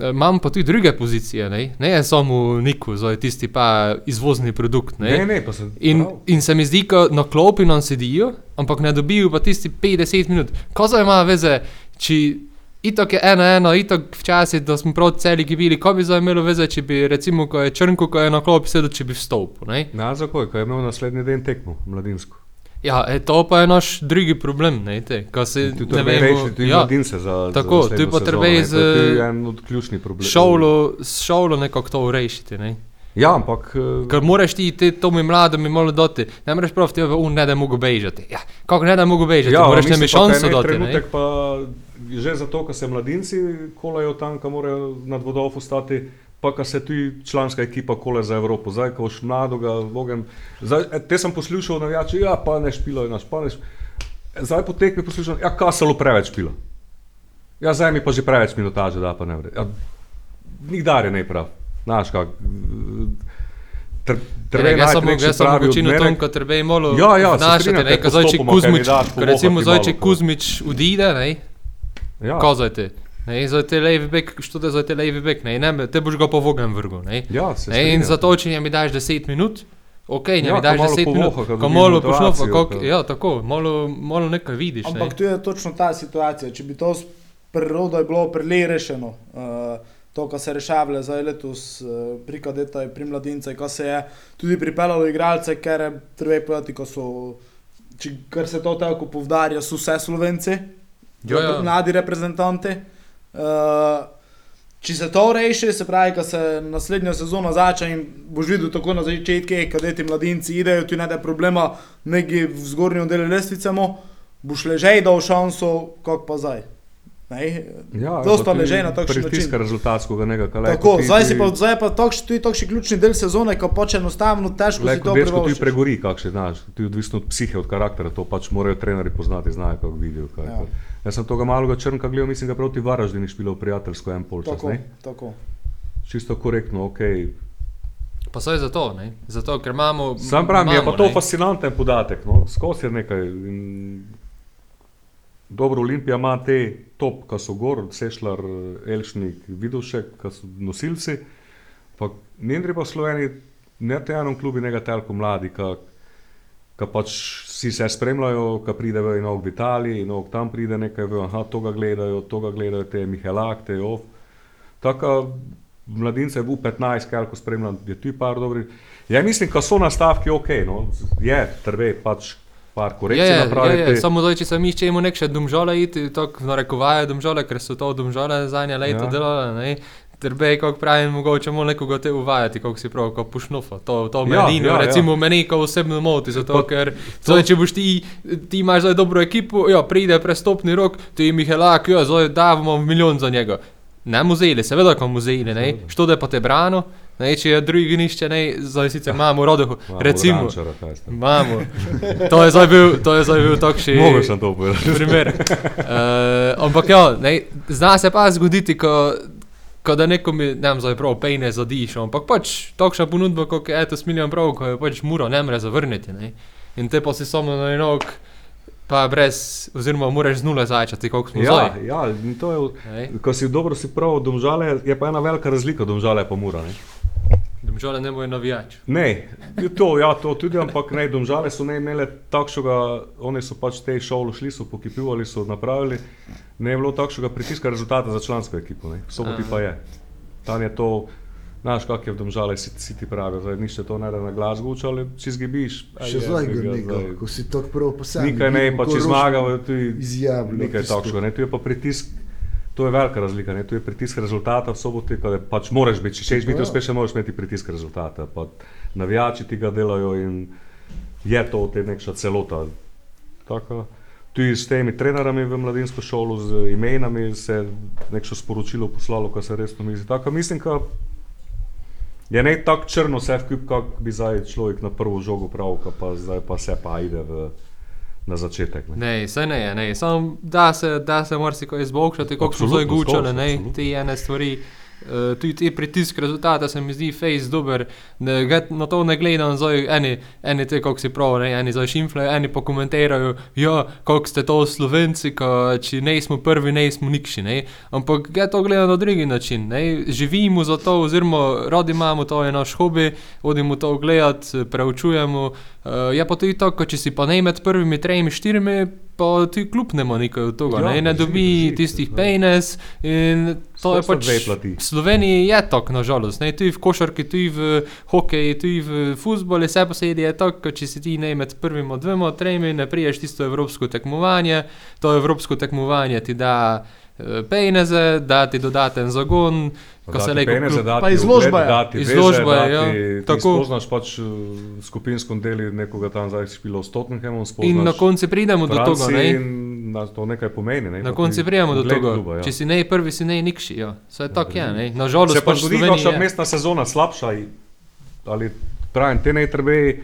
eh, imam pa tudi druge pozicije, ne, ne je samo Niku, zdaj tisti pa izvozni produkt. Ne? Ne, ne, pa se. In, prav. in se mi zdi, da na klopi nam sedijo, ampak ne dobijo pa tisti 50 minut. Ko zdaj ima veze, če itok je ena, ena, itok včasih, da smo prav celi gibili, ko bi zdaj imelo veze, če bi recimo, ko je črnko, ko je na klopi sedel, če bi vstopil. Ne? Na zakoj, ko je imel naslednji dan tekmo, mladinsko. Ja, e, to pa je naš drugi problem, ne, te, ko se Ti ne treba vemo, reči, tudi ja, mladince za. Tako, za tu pa treba ne. iz, To je tudi eh, en od ključnih problemov. šovlo, s šovlo nekako to urešiti, ne. Ja, ampak. eh, Ker moraš ti te tomu mlademu malo dati, ne moreš prav ti, da ne da mogo bežati. Ja, kako ne da mogo bežati, ja, moraš mislim mi šanso ne. Ne? Pa že zato, ker se mladinci kolajo tam, kam morajo nad vodov ostati, pa ka se tudi članska ekipa kole za Evropo. Zdaj, ko už mladoga, logem. Zdaj, e, te sem poslušal navijači, ja, pa ne špilo je naš, pa ne špilo. Zdaj po tekmi poslušam, ja, kasalo preveč špilo. Ja, zdaj mi pa že preveč minutaže, da pa ne vre. Ja, nikdar je ne prav. Znaš, kak. Tr, Ja, jaz sem jaz sem večino tom, ko treba je malo Ja, ja, strinjam, ne, ko postopoma, Kuzmič, ko recimo ko- Kuzmič odide, ne, Ja. ko zdaj te, ne, zdaj te levi bek, što te zdaj te levi bek, ne, ne, te boš ga po vogem vrgel, ne. Ja, se Ne, in za to, če njemi daš 10 minut, ok, njemi Ja, ko daš malo 10 minut, ko malo pošlo, kako, ko- ja, tako, malo, malo nekaj vidiš, ne. Ampak tu je točno ta situacija. Če bi to s- prirodo je bilo prele rešeno. Uh, to, kar se je rešavalo zdaj letos uh, pri kadetaj, pri mladince, ko se je tudi pripeljalo igralce, ker je treba povedati, ko so, če, kar se to tako povdarja, so vse slovenci, Jo, jo. mladi reprezentanti. Uh, če se to reši, se pravi, ko se naslednjo sezono začne in boš videl tako na začetku, kad ti mladinci idejo, ti ne da problema, nekje v zgornjem delu lestvice, boš ležej dal šanso, kot pa zdaj. Ne? Ja, Dosta ležej na takšen Pritiska način. rezultatskega nekega kalenda. Tako, zdaj si pa, zdaj pa takš, tudi takšen ključni del sezone, ko pač enostavno težko si to Dečko ti pregori, kakšen znaš, ti odvisno od psihe, od karaktera, to pač morajo trenerji poznati, znajo kako vidijo. Kaj, Ja. ja. Jaz sem tega malega črnka gledal, mislim, da proti Varaždini špilal prijateljsko en polčas, Tako, ne? tako. Čisto korektno, ok. Pa so je zato, ne? zato ker imamo. Sam pravim, je imamo, pa to ne. fascinanten podatek, no? skozi je nekaj. In... Dobro, Olimpija ima te top, ki so gor, Sešljar, Elšnik, Vidovšek, ki so nosilci. Pa ne treba v Sloveniji, ne te enem klubi, ne telko mladi, ki pač vsi se spremljajo, ki pridejo in v Italiji, in tam pride nekaj, ve, aha, to ga gledajo, to ga gledajo, te Mihelak, te Ov. Tako mladince v 15, kaj ko spremljam, je tu par dobrih. Ja, mislim, da so nastavki ok, no, je, je pač par Je, korekcij je, je, napraviti. je, samo zdaj, če se mi iščemo nek še domžale iti, tako v narekovaje domžale, ker so to domžale zadnje leta Ja. ja. delale, ne. Treba je, kako pravim, mogoče malo nekoga te uvajati, kako si prav, kot pušnofa. To, to Ja, meni, ja, ja, ja. recimo, ja. meni kao osebno moti, zato Pa ker zdaj, če boš ti, ti imaš zdaj dobro ekipo, ja, pride prestopni rok, ti je Mihelak, ja, zdaj davamo milijon za njega. Ne muzejili, seveda, ko muzejili, ne, što da je pa te brano, ne, če je drugi nišče, ne, zdaj sicer imamo rodohu, Imamo recimo. Rančara, kaj ste. Imamo. To je zdaj bil, to je zdaj bil takšen Mogoče sem to povedal. primer. Uh, [LAUGHS] ampak ja, ne, zna se pa zgoditi, ko, ko da nekomu, ne vem, zdaj prav pejne zadiš, ampak pač takšna ponudba, kot je eto smiljan prav, ko je pač muro ne more zavrniti. Ne. In te pa si samo na enok, pa brez, oziroma moraš z nule začeti, koliko smo Ja, zdaj. ja, in to je, ko si dobro si prav, domžale, je pa ena velika razlika, domžale pa mura. Ne? Domžale ne bojo navijač. Ne, to, ja, to tudi, ampak ne, domžale so ne imele takšnega, oni so pač te šolo šli, so pokipivali, so napravili, ne je bilo takšnega pritiska rezultata za člansko ekipo, ne, soboti Aha. pa je. Tam je to, znaš, kak je v domžale, si, si ti pravi, zdaj nišče to ne da na glas guča, ali če zgibiš. Še zdaj ga nekaj, ko si tako prav posameznik. Nekaj ne, pa če zmagajo, tu je nekaj takšnega, ne, tu je pa pritisk. To je velika razlika, ne? tu je pritisk rezultata v soboti, ko je pač moraš biti, če hočeš biti Ja. uspešen, moraš imeti pritisk rezultata. Pa navijači ti ga delajo in je to te nekša celota. Tako, tudi s temi trenerami v mladinsko šolo, z imenami se je nekšo sporočilo poslalo, ko se resno misli. Tako mislim, da je ne tako črno vse vkup, kako bi zdaj človek na prvo žogo pravil, pa zdaj pa se pa ide v, na začetek. Ne? Ne, se ne ne. Samo da se, da se marsikaj izboljšati, kako smo zdaj absolutno. te ene stvari. Uh, tudi ti pritisk rezultata se mi zdi face dober, ne, ga- na to ne gledam zdaj, eni, eni te, kako si prav, ne, eni zdaj šimflajo, eni pa komentirajo, ja, kako ste to slovenci, ko če ne smo prvi, ne smo nikši, ne. Ampak ga to gledam na drugi način, ne. Živimo za to, oziroma radi imamo, to je naš hobi, odimo to gledati, preučujemo. Uh, je pa tudi tako, če si pa ne med prvimi tremi, štirimi, pa ti kljub nema nekaj od tega, Ja, ne, ne dobi tistih ja. pejnes in to je pač dve plati. v Sloveniji je tako, nažalost, ne, tudi v košarki, tudi v hokeju, tudi v futbolu, vse posedi je tako, če si ti ne med prvima dvema, tremi, ne priješ tisto evropsko tekmovanje, to evropsko tekmovanje ti da eh, pejneze, da ti dodaten zagon, se leko klub- Pa izložba je. Dati Izložba je, veže, ja. dati, Tako. Spoznaš pač eh, v skupinskem delu nekoga tam zdaj špilo s Tottenhamom, In na koncu pridemo do tega, Franciji ne? to nekaj pomeni. Ne? Na koncu ti prijemo do tega. kluba, ja. Če si ne prvi, si ne nikši. Ja. Vse tako je. Ne? Nažalost, Se pa pač zgodi, je. mestna sezona slabša, ali pravim, te ne treba uh,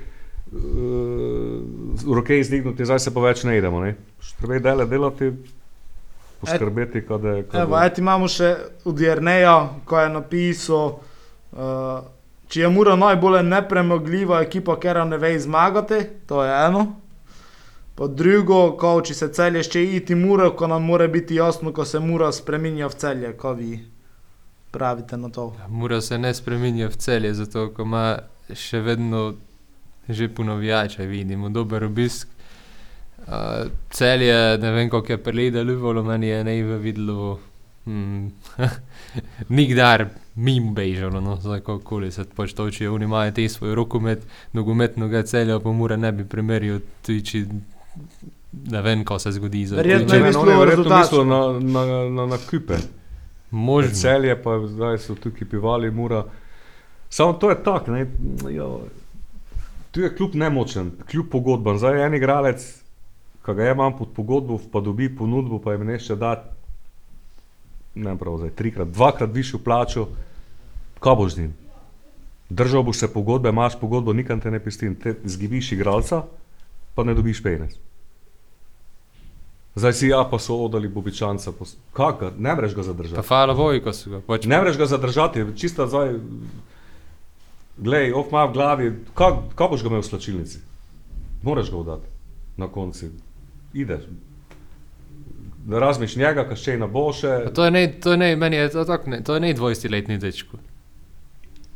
roke izdignuti, zdaj se pa več ne idemo. Ne? Treba je dele delati, poskrbeti, kada, Evo, kada, eti imamo še od Jerneja, ko je napisal, uh, če je Mura najbolj nepremagljiva ekipa, ker ne ve zmagati, to je eno. Pa drugo, ko če se celje še iti Mura, ko nam mora biti jasno, ko se Mura spreminja v celje, ko vi pravite na to. Mora se ne spremenja v celje, zato ko ima še vedno že ponovjače, vidimo dober obisk. Uh, cel je, ne vem, kako je preleda ljubilo, meni je najve videlo, hmm, [LAUGHS] nikdar mimo bežalo, no, kako se pač toči, oni imajo te svoj rokomet, nogometnega celja, pa mora ne bi primerjal, tiči, ne vem, ko se zgodi. Verjetno je Ne, mislil on je verjetno rezultat. mislil na, na, na, na kupe. Možno. Celje pa zdaj so tukaj pivali, mura. Samo to je tako, ne. Jo. Tu je kljub nemočen, kljub pogodbam. Zdaj je en igralec, ki ga imam pod pogodbo, pa dobi ponudbo, pa jim neče dati, ne vem prav, zdaj trikrat, dvakrat višjo plačo, kaj boš z njim? Držal boš se pogodbe, imaš pogodbo, nikam te ne pistim, te zgibiš igralca, pa ne dobiš penez. Zdaj si ja, pa so odali Bobičanca, pos- ga- ne moreš ga zadržati. Pa hvala Vojko so ga. Pač, Ne moreš ga zadržati, čisto zdaj. Glej, of ima v glavi, kaj, kaj boš ga imel v slačilnici? Moraš ga oddati na koncu. Ideš. Da razmiš njega, kaj še na boše. Pa to je ne, to je ne, meni je to tako, ne, to je ne 20-letni dečko.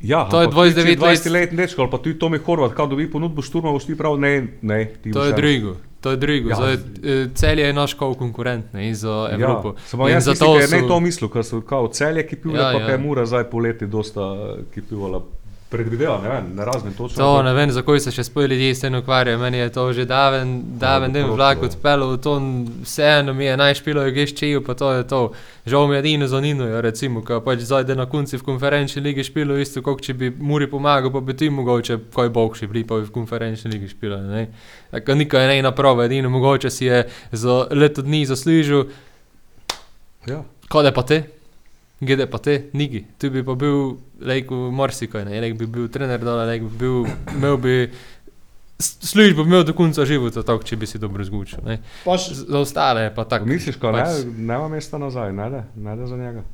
Ja, to je ampak ti, če 29 let. 20 let dečko, ali pa tudi Tomi Horvat, kaj dobi ponudbo šturma, boš ti prav, ne, ne, To je drugo. To je drugo. Ja. Ja. Celje je naš kao konkurent ne, za Evropo. Ja, samo jaz zato mislim, je ne so- to mislil, ker so kao celje, ki pivale, Ja, pa ja. je mura zdaj poleti dosta eh, ki pivala. Predvideva, ne vem, ne razumem točno. To ne vem, zakaj se še spoj ljudje s tem ukvarjajo. Meni je to že daven, daven den dobro, vlak ja. odpeljal, to vseeno mi je najšpilo, je geščejo, pa to je to. Žal mi je edino za Nino, recimo, ko pač zajde na konci v konferenčni ligi špilo, isto kot če bi Muri pomagal, pa bi ti mogoče kaj boljši bili, pa bi v konferenčni ligi špilo. ne. Tako nikaj je ne naprava, edino mogoče si je za leto dni zaslužil, Ja. Kode pa te? Gede pa te? Nigi. Tu bi pa bil, lejko, marsikaj, ne, lejko bi bil trener dole, lejko bi bil, imel bi službo imel do konca života, tako, če bi si dobro zgučil, ne. Pa še- Z- Za ostale je pa tako. Misliš, da pač- ne, nema mesta nazaj, ne, da, ne da za njega.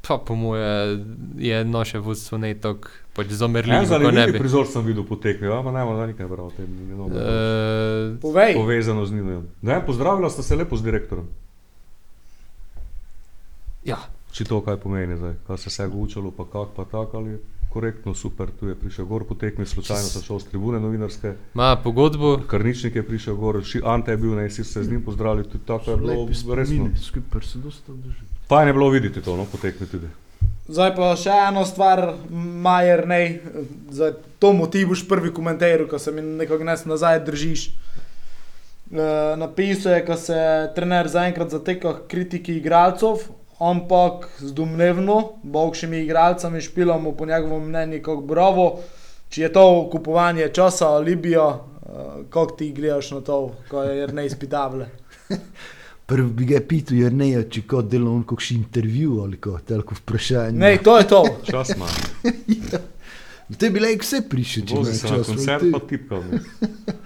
Pa po moje je naše vodstvo ne tako, pač En zamerljivo, ko ne bi. prizor sem videl po tekmi, ja, ne morem nikaj bral o tem, Uh, Povej. povezano z njim. Ne, pozdravila sta se lepo z direktorom. ja, Če to kaj pomeni zdaj, kaj se vse učilo, pa kak, pa tako ali korektno, super, tu je prišel gor po tekmi, slučajno sem šel z tribune novinarske, ima pogodbo, Karničnik je prišel gor, ši, Ante je bil, ne, si se z njim pozdravili, tudi tako je bilo resno. skupaj se dosta drži. Fajn je bilo videti to, no, po tekmi tudi. Zdaj pa še eno stvar, Majer, ne, zdaj to motiv boš prvi komentar, ko se mi nekako nes nazaj držiš. E, napisal je, da se trener zaenkrat zateka kritiki igralcev, ampak z domnevno, boljšimi igralcami špilamo po njegovem mnenju kot bravo. Če je to kupovanje časa, Libijo, kako ti gledaš na to, ko je ne izpitavle. [LAUGHS] Prvi bi ga pital, jer ne, če kot delo on kakšen intervju ali kot tako vprašanje. Ne, to je to. Čas ima. [LAUGHS] Te bi lahko vse prišel, če imaš se na koncert, Te- pa tipkal. ne. [LAUGHS]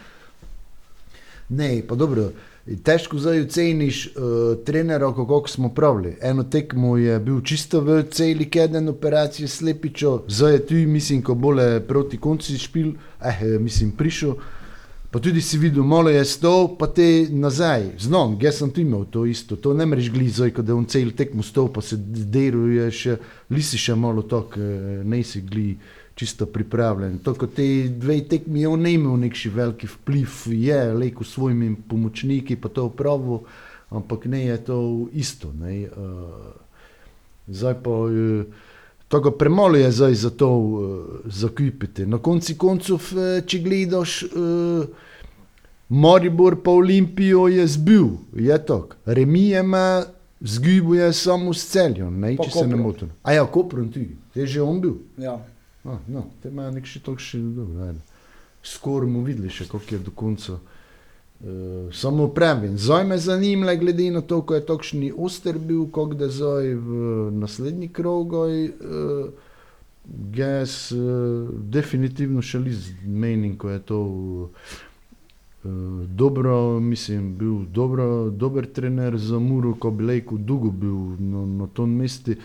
Ne, pa dobro. Težko zdaj oceniš uh, trenera, kako smo pravili. Eno tekmo je bil čisto v celi keden operacije slepičo, zdaj je tu, mislim, ko bole proti konci špil, eh, mislim, prišel. Pa tudi si videl, malo je stol, pa te nazaj, znam, jaz sem tu imel to isto, to ne mreš glizoj, ko da on cel tekmo stol, pa se deruješ, lisi še malo tok, eh, ne si gli čisto pripravljen. To, kot te dve tekmi, on ne imel nekši veliki vpliv, je leko s svojimi pomočniki, pa to upravo, ampak ne je to isto. Ne, uh, zdaj pa, uh, Tako premalo je zdaj za to uh, zakupiti. Na koncu koncev, eh, če gledaš, uh, Maribor pa Olimpijo je zbil, je tako. Remije ima, zgubuje samo s celjem, ne, če se ne motim. A ja, Koprom tudi, je že on bil. Ja. A, no, te imajo nek še toliko še dobro. Skoraj mu videli še, kako je do konca. Uh, samo pravim, zdaj me zanima, glede na to, ko je takšni oster bil, kako da zdaj v naslednji krogoj. Uh, Jaz uh, definitivno še liz menim, ko je to uh, dobro, mislim, bil dobro, dober trener za Muro, ko bi lejko dolgo bil na, na tom mestu.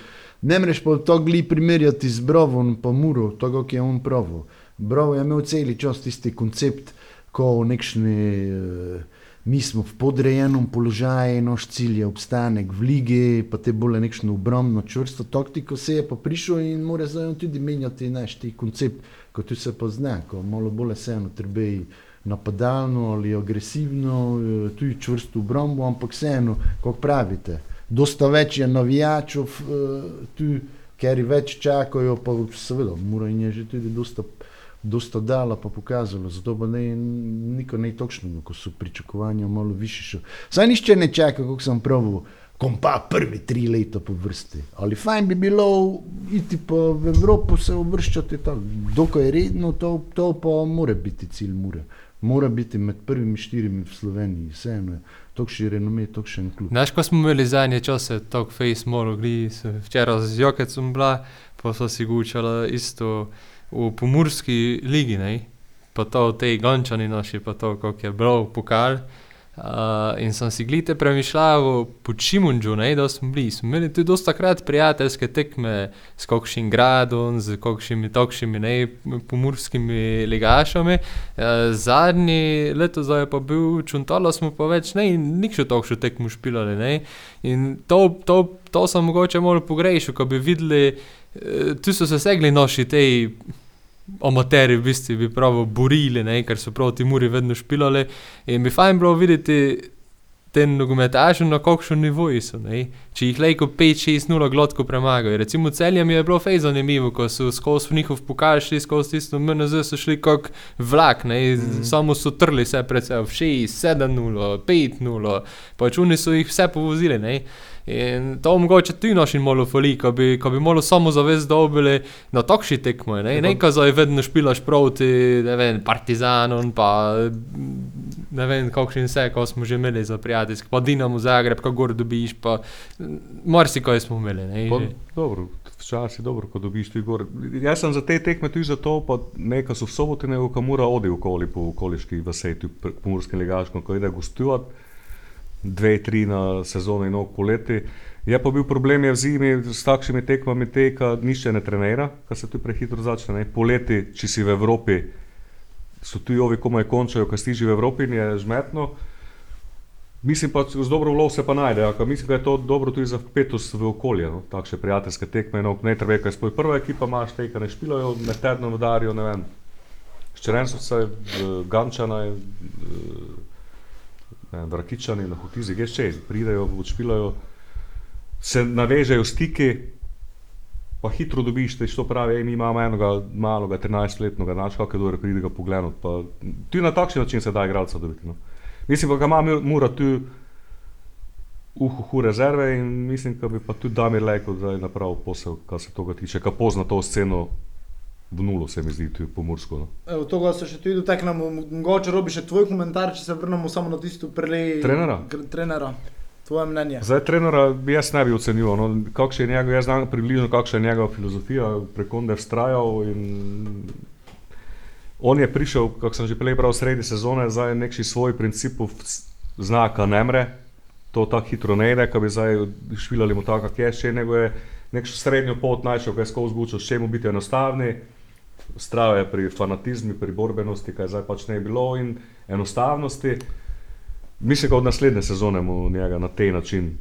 Ne moreš pa to gli primerjati z Brovom pa Muro, to, kako je on pravo. Bravo je imel cel čas tisti koncept, ko nekšni uh, mi smo v podrejenem položaju, naš cilj je obstanek v lige, pa te bolj nekšno obrambno čvrsto taktiko se je pa prišel in mora zdaj tudi menjati naš ti koncept, kot tu se pozna, ko malo bolj vseeno treba je napadalno ali agresivno, eh, tudi čvrsto obrambo, ampak vseeno, kot pravite, dosta več je navijačev eh, tu, ker več čakajo, pa seveda, mora in je že tudi dosta dosta dala pa pokazalo, zato pa ne, niko ne točno, ko so pričakovanja malo više še. Saj nišče ne čaka, kako sem pravil, kom pa prvi tri leta po vrsti. Ali fajn bi bilo iti v Evropo se uvrščati tako, dokaj redno, to, to pa mora biti cilj mure. Mora biti med prvimi štirimi v Sloveniji, vseeno je. Tok še renome, tok še en klub. Znaš, ko smo imeli zadnje čase, tok face moro, gli, včeraj z Jokecom bila, pa so si gučala isto v Pomorski ligi, ne? pa to v tej Gončani noši, pa to, kako je bilo pokal. Uh, in sem si glite premišljal po Čimunžu, da smo bili. Smo imeli tudi dosta krat prijateljske tekme s kakšnim gradom, z kakšnimi tokšimi, ne pomorskimi ligašami. Uh, zadnji leto zdaj pa bil čuntalo, smo pa več ne, nikšo tokšo tekmo špilali. Ne? In to, to, to sem mogoče malo pogrešil, ko bi videli, uh, tu so se segli noši tej amateri v bistvu bi pravi borili, ne, ker so proti Muri vedno špilali. In bi fajn bilo videti te nogometaše na kakšnem nivoju so. Ne. Če jih lejko 5-6-0 glotko premagajo. Recimo celje mi je bilo fej zanimivo, ko so skozi njihov pokal šli skozi tisto MNZ, so šli kot vlak, ne, mm. samo so trli vse pred sebe, 6-7-0, 5-0, pač oni so jih vse povozili. Ne. In to mogoče tudi našim malo fali, ko bi, ko bi malo samo zavest dobili na takšni tekmo. Ne, ne ko zdaj vedno špilaš proti, ne vem, Partizanom, pa ne vem, kakšen vse, ko smo že imeli za prijateljske, pa Dinamo Zagreb, ko gor dobiš, pa marsikaj smo imeli. Ne, Pa, dobro, včasih je dobro, ko dobiš tu gor. Jaz sem za te tekme tudi zato, pa nekaj so v soboto, ne v kamura odi okoli po okoliški vasi, v Pomorskem legaškem, ko ide gostovat dve, tri na sezono in ok poleti. Je pa bil problem je v zimi s takšnimi tekmami, te, ki nišče ne trenira, ker se tu prehitro začne. Ne. Poleti, če si v Evropi, so tu ovi komaj končajo, ker si že v Evropi in je žmetno. Mislim pa, z dobro vlov se pa najde, ampak mislim, da je to dobro tudi za vpetost v okolje, no, takšne prijateljske tekme, no, ne treba, kaj spoj prva ekipa imaš, te, ki ne špilajo, med tednom udarijo, ne vem, Ščerensovce, Gančana, Vrakičani, na Hotizi, Gešče, pridejo, odšpilajo, se navežejo stiki, pa hitro dobiš, da to pravi, ej, mi imamo enega malega, 13-letnega, znaš, kako je dobro, pride ga pogledati. Tudi na takšen način se da igralca dobiti. No. Mislim pa, da ima mora tu uhuhu rezerve in mislim, da bi pa tudi Damir Leko zdaj napravil posel, kar se toga tiče, ka pozna to sceno v nulo, se mi zdi, tu pomorsko. No. Evo, toga se še tudi dotaknemo, mogoče robi še tvoj komentar, če se vrnemo samo na tisto prelej Trenera? trenera. Tvoje mnenje. Zdaj, trenera bi jaz ne bi ocenil, no, kakšen je njegov, jaz znam približno, kakšna je njegova filozofija, preko onde je vztrajal in on je prišel, kako sem že prej prav, sredi sezone, zdaj nekši svoj principov znaka ne mre, to tako hitro ne ide, ko bi zdaj švilali mu tako, kak je še, nego je nekšo srednjo pot našel, kaj je skozi zgučil, s čemu biti enostavni, Strava je pri fanatizmu, pri borbenosti, kaj zdaj pač ne je bilo in enostavnosti. Mislim, da od naslednje sezone mu njega na tej način.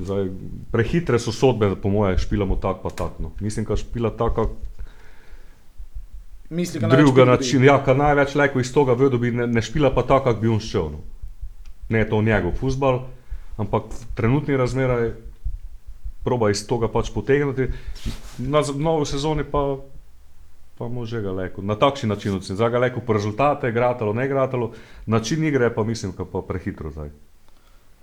Zdaj, prehitre so sodbe, po moje, špilamo tako, pa tako. No. Mislim, da špila tako, Misli, ga največ drugega pridobi. načina. Ja, kar največ lajko iz tega ve, dobi, ne, ne špila pa tako, kako bi on šel. No. Ne je to njegov futbal, ampak trenutni razmeraj proba iz tega pač potegniti. Na novi sezoni pa, pa može ga leko. Na takšen način oceniti. Zdaj ga leko po rezultate, gratalo, ne gratalo. Način igre pa mislim, da pa prehitro zdaj.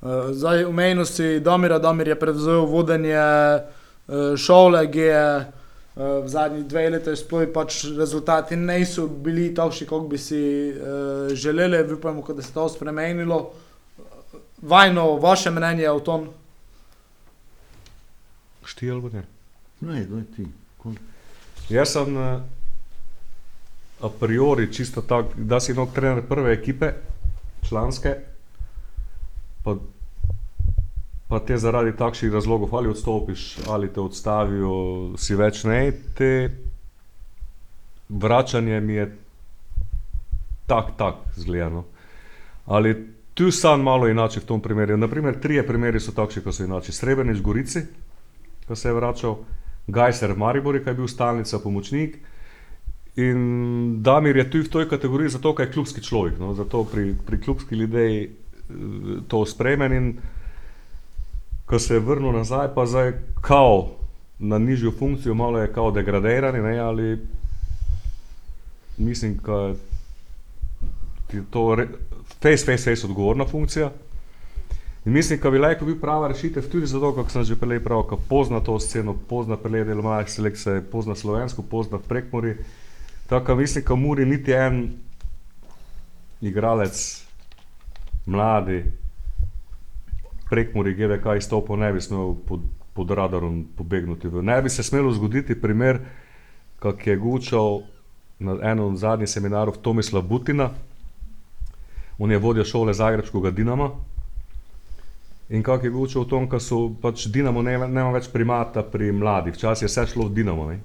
Uh, zdaj, omenil si Domira, Domir je prevzel vodenje uh, šole, ki je uh, v zadnjih dveh letih sploh pač rezultati niso bili takšni, kot bi si uh, želeli, upamo, da se je to spremenilo. Vajno, vaše mnenje o tom? Šti ali ne? Ne, daj ti. Ko- Jaz sem eh, a priori čisto tak, da si nog trener prve ekipe, članske, pa, pa te zaradi takšnih razlogov ali odstopiš, ali te odstavijo, si več ne, te vračanje mi je tak, tak zgledano. Ali Tu sam malo inače v tom primeru. Naprimer, trije primeri so takšni, ko so inače. Srebrenic v Gorici, ko se je vračal, Gajser v Mariboru, ki je bil stalnica, pomočnik. In Damir je tu v toj kategoriji zato, ker je klubski človek. No? Zato pri, pri klubskih ljudeh eh, to sprejmem in ko se je vrnil nazaj, pa zdaj kao na nižjo funkcijo, malo je kao degradirani, ne, ali mislim, da je to re, face, face, face odgovorna funkcija. In mislim, da bi lahko bil prava rešitev tudi zato, kako sem že prej pravil, pozna to sceno, pozna pele del malih selekcije, pozna slovensko, pozna prekmori. Tako mislim, da Muri niti en igralec, mladi, prekmori, GDK izstopil, ne bi smel pod, pod radarom pobegniti. Ne bi se smelo zgoditi primer, kak je Gučal na enem zadnjih seminarov Tomislav Butina, on je vodja šole Zagrebskega Dinama. In kako je Gučal v tom, da so pač Dinamo nema, nema več primata pri mladih, včasih je vse šlo v Dinamo. Ne?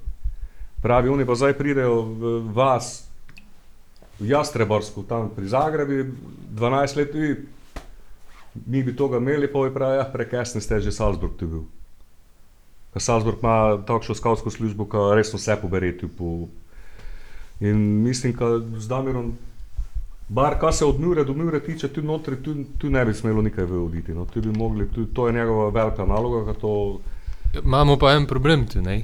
Pravi, oni pa zdaj pridejo v vas, v Jastreborsko, tam pri Zagrebi, 12 let, vi, mi bi toga imeli, pa je pravi, ja, prekesni ste že Salzburg tu bil. Ker Salzburg ima takšno skavtsko službo, ki resno vse pobereti. Po... In mislim, da z Damirom, bar kar se od Mure do Mure tiče, tu notri, tu, tu ne bi smelo nikaj oditi. No. Tu bi mogli, tu, to je njegova velika naloga. To... Imamo pa en problem tu, ne?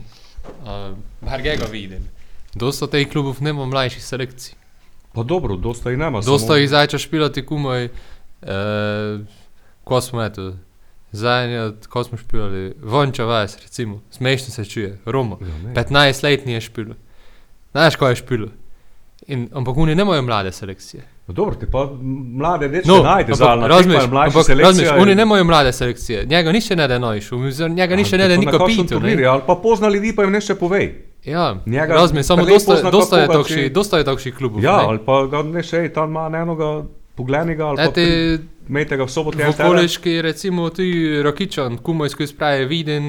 Uh, Bar ga vidim. Dosta teh klubov nema mlajših selekcij. Pa dobro, dosta i nema. Dosta samo- jih zdaj če špilati kumaj, uh, ko smo eto, zadnje, ko smo špilali, Vonča Vas, recimo, smešno se čuje, Roma, Ja, ne. 15 letni je špilo. Znaš, ko je špilo? In, ampak oni nemajo mlade selekcije. No, dobro, ti pa mlade dečke no, najde za na razumeš, ampak, razumeš, oni nemajo mlade selekcije. Njega nišče ne da nojšu, njega nišče ne da na niko pitu. Ne? Ali pa pozna ljudi, pa jim nešto povej. Ja, Njega razumeš, samo dosta, dosta, je če- dosta je takšnih klubov. Ja, ne. ali pa ga ne še, tam ima enoga poglednega, ali pa Ete, imejte ga v soboto. v okoliški, recimo, ti Rokičan, kumojsko izpravi, viden,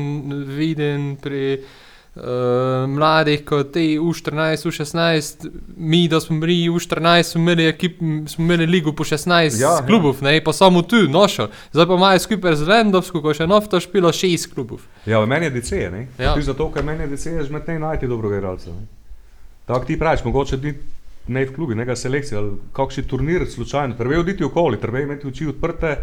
viden pri mladih, kot ti U14, U16, mi, da smo bili U14, smo imeli, ekip, smo imeli ligo po 16 Ja, ja, ja. klubov, ne, pa samo tu, nošo. Zdaj pa imajo skupaj z Lendovsko, ko še nofto špilo 6 klubov. Ja, meni je DC, ne? Ja. Ja. Tudi zato, ker meni je DC, je že med ne najti dobrega igralca. ne. Tako ti praviš, mogoče ni ne v klubi, neka selekcija, ali kakšen turnir slučajno, treba je oditi okoli, treba je imeti oči odprte,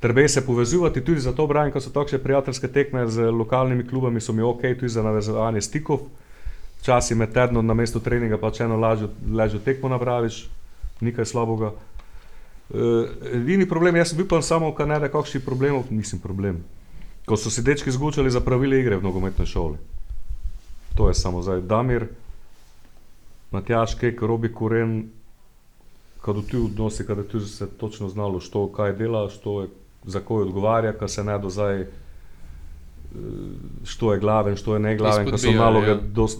treba je se povezivati tudi zato, Brian, ko so takšne prijateljske tekme z lokalnimi klubami, so mi ok, tudi za navezovanje stikov. Včasih med tednom na mestu treninga pač eno lažjo, tekmo napraviš, nekaj slabega. Uh, edini problem, jaz bil pa samo, kar ne da kakšnih problemov, nisem problem. Ko so se dečki zgučali za pravile igre v nogometni šoli. To je samo zdaj. Damir, Matjaš, Kek, Robi Kuren, kad ti odnosi, kada ti se točno znalo, što kaj dela, što je, za koje odgovarja, kad se ne do zdaj, eh, što je glaven, što je neglaven, kad so Izpodbijali, naloge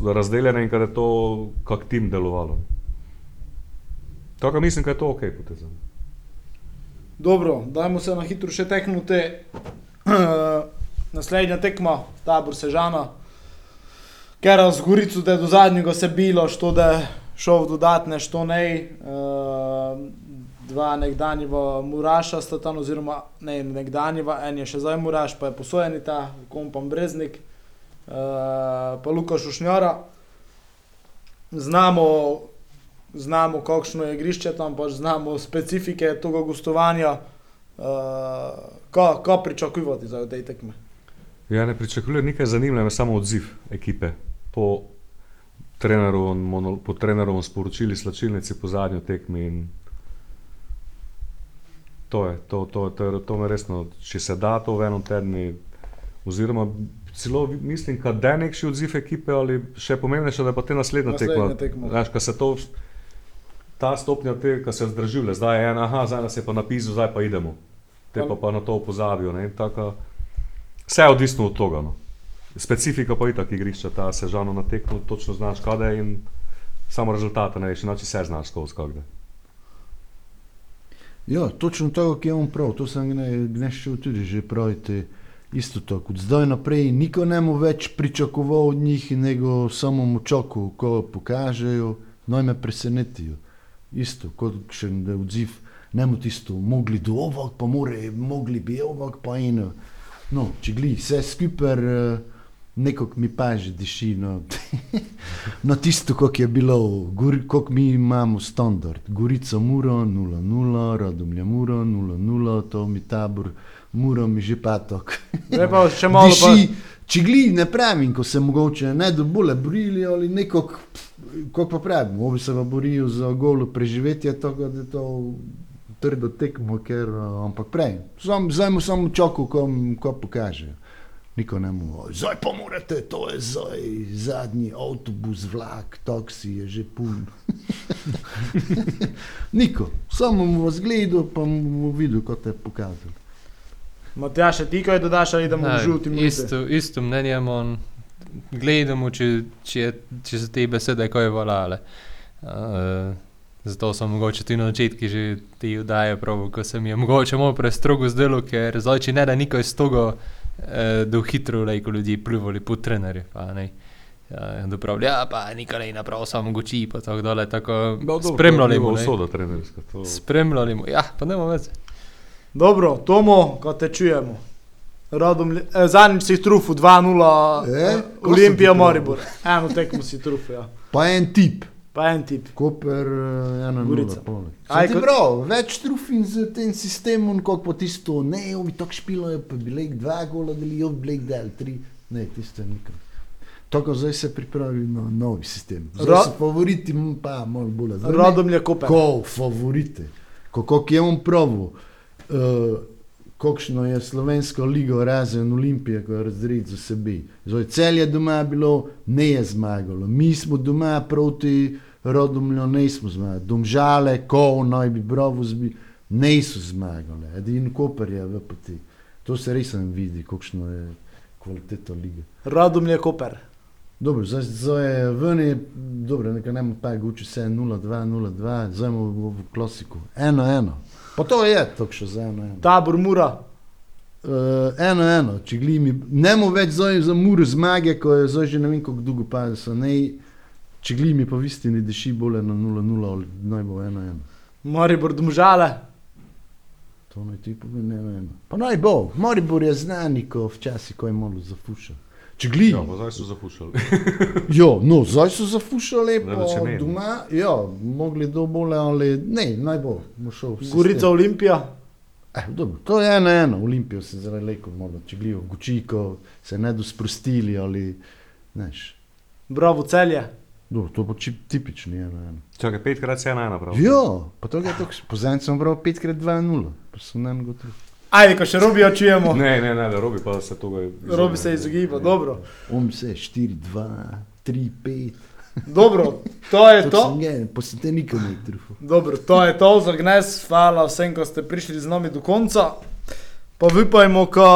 ja. razdeljene in kada je to kak tim delovalo. Tako mislim, da je to ok poteza. Dobro, dajmo se na hitro še teknuti. [CLEARS THROAT] Naslednja tekma, tabor Sežana. Ker z Gorico, da je do zadnjega se bilo, što da je šel v dodatne, što ne. Uh, dva nekdanjega Muraša sta tam, oziroma ne nekdanjega, en je še zdaj Muraš, pa je posojeni ta, kompam Breznik, uh, pa Luka Šušnjara. Znamo, znamo, kakšno je igrišče tam, pač znamo specifike tega gostovanja. Uh, Kaj ka pričakujete za te tekme? Ja, ne pričakujem nekaj zanimivega, samo odziv ekipe po trenerovem, po trenerovem sporočili slačilnici po zadnji tekmi. in To je, to, to, to, to me resno, če se da to v enem tednu, oziroma celo mislim, da je nekši odziv ekipe, ali še pomembnejše, da je pa te naslednja Naslednja tekma. Znaš, ko se to, ta stopnja, te, ko se zdržuje, zdaj je ena, aha, zdaj nas je pa napisal, zdaj pa idemo. Te pa, pa na to pozabijo. ne, Taka, vse je odvisno od tega. No. Specifika pa je tako igrišča, ta sežano na tekmo, točno znaš, kaj je in samo rezultate ne veš, inače vse znaš skozi kagde. Ja, točno tako, kot je on prav, to sem gneščil tudi že pravite. Isto tako, od zdaj naprej niko ne mu več pričakoval od njih, nego samo mu čakal, ko pokažejo, naj me presenetijo. Isto, kot še en odziv ne mu tisto, mogli do ovog, pa more, mogli bi ovog, pa eno. No, če gli, vse skupaj, uh, nekako mi pa že diši. No, [LAUGHS] no tisto, kako je bilo, kako mi imamo standard. Gorica Muro 0-0, Radomlja Muro 0-0, to mi tabor, Muro mi že patok. [LAUGHS] Zdaj pa še malo pa, Diši, če gli ne pravim, ko se mogoče ne do bolje borili ali nekako, kako pa pravim, obi se pa borijo za golo preživetje, tako da je to trdo tekmo, ker, uh, ampak prej, sam, zdaj mu samo čakal, ko, ko pokaže. Niko ne mu, zdaj pa morate, to je zdaj zadnji avtobus, vlak, taksi je že pun. [LAUGHS] Niko, samo mu vas gledal, pa mu videl, kot je pokazal. Matjaš, ti kaj dodaš ali idemo v Ne, žuti minute? Isto, isto mnenje imam. Gledamo, če, če, je- če so te besede kaj valale. Uh, zato sem mogoče tudi na začetku že ti vdaje prav, ko se mi je mogoče malo prestrogo zdelo, ker zdaj če ne da nikaj z togo, uh, da hitro lejko ljudi plivali po trenerju. Ja, dopravlja, ja, pa nikaj ne naprav, samo goči, pa tako dole, tako spremljali bomo. Usoda trenerska. To... Spremljali bomo, ja, pa ne bomo več. Dobro, Tomo, ko te čujemo. Radom, eh, zadnjič si trufil 2-0, E, eh, Olimpija ti Maribor. Eno tekmo si trufil, ja. Pa en tip. Pa en tip. Koper, eh, ena Gorica. Aj, ko- prav, več trufin z tem sistemom, kot pa tisto, ne, ovi tako špilajo, pa bi lek dva gola delijo, bi lek del tri. Ne, tisto nikam. Tako zdaj se pripravi na novi sistem. Zdaj so favoriti, pa malo bolj. Zdaj ne- Radom je Koper. Ko favorite, kako je on pravi, uh, kakšno je slovensko ligo razen Olimpije, ko je razred za sebi. Zdaj cel je doma bilo, ne je zmagalo. Mi smo doma proti Rodomlju, ne smo zmagali. Domžale, ko naj bi bravo zbi, ne so zmagali. Edin Koper je v poti. To se res ne vidi, kakšno je kvaliteta lige. Radom je Koper. Dobro, zdaj, zdaj je ven, je, dobro, nekaj ne pa guči vse 0-2, 0-2, zdaj imamo v klasiku. 1-1. Pa to je, tako še za 1-1. Tabor Mura. Uh, eno, eno, če glimi, ne mu več zdaj za mur zmage, ko je zdaj že ne vem, kako dolgo pa so ne, če glimi pa v istini diši bolje na 0-0 ali naj bo 1-1. Maribor Domžale. To naj ti pove, ne vem. Pa naj bo, Maribor je znani, ko včasih ko je malo zafuša. Če glimi. Ja, pa zdaj so zapuščali. Ja, no, zdaj so zafušali, pa več ne. doma, ja, mogli do bolje, ali ne, naj bo, šel. Gorica Olimpija. Eh, dobro, to je ena, ena, Olimpijo se zdaj leko, če glijo v Gučiko, se ne do sprostili ali, neš. Bravo Celje. Dobro, to bo čip, tipični ena, ena. Čakaj, petkrat se ena napravi. Ja, pa to je tako, pozadnji sem bral 5x2-0, pa sem ne gotovo. Ajde, ko še Robijo čujemo. Ne, ne, ne, da robi pa se toga. Robi se izogiba, dobro. On se 4-2, 3-5. Dobro, to je to. Pa se te nikam ne trufil. Dobro, to je to za gnes. Hvala vsem, ko ste prišli z nami do konca. Pa vipajmo, ko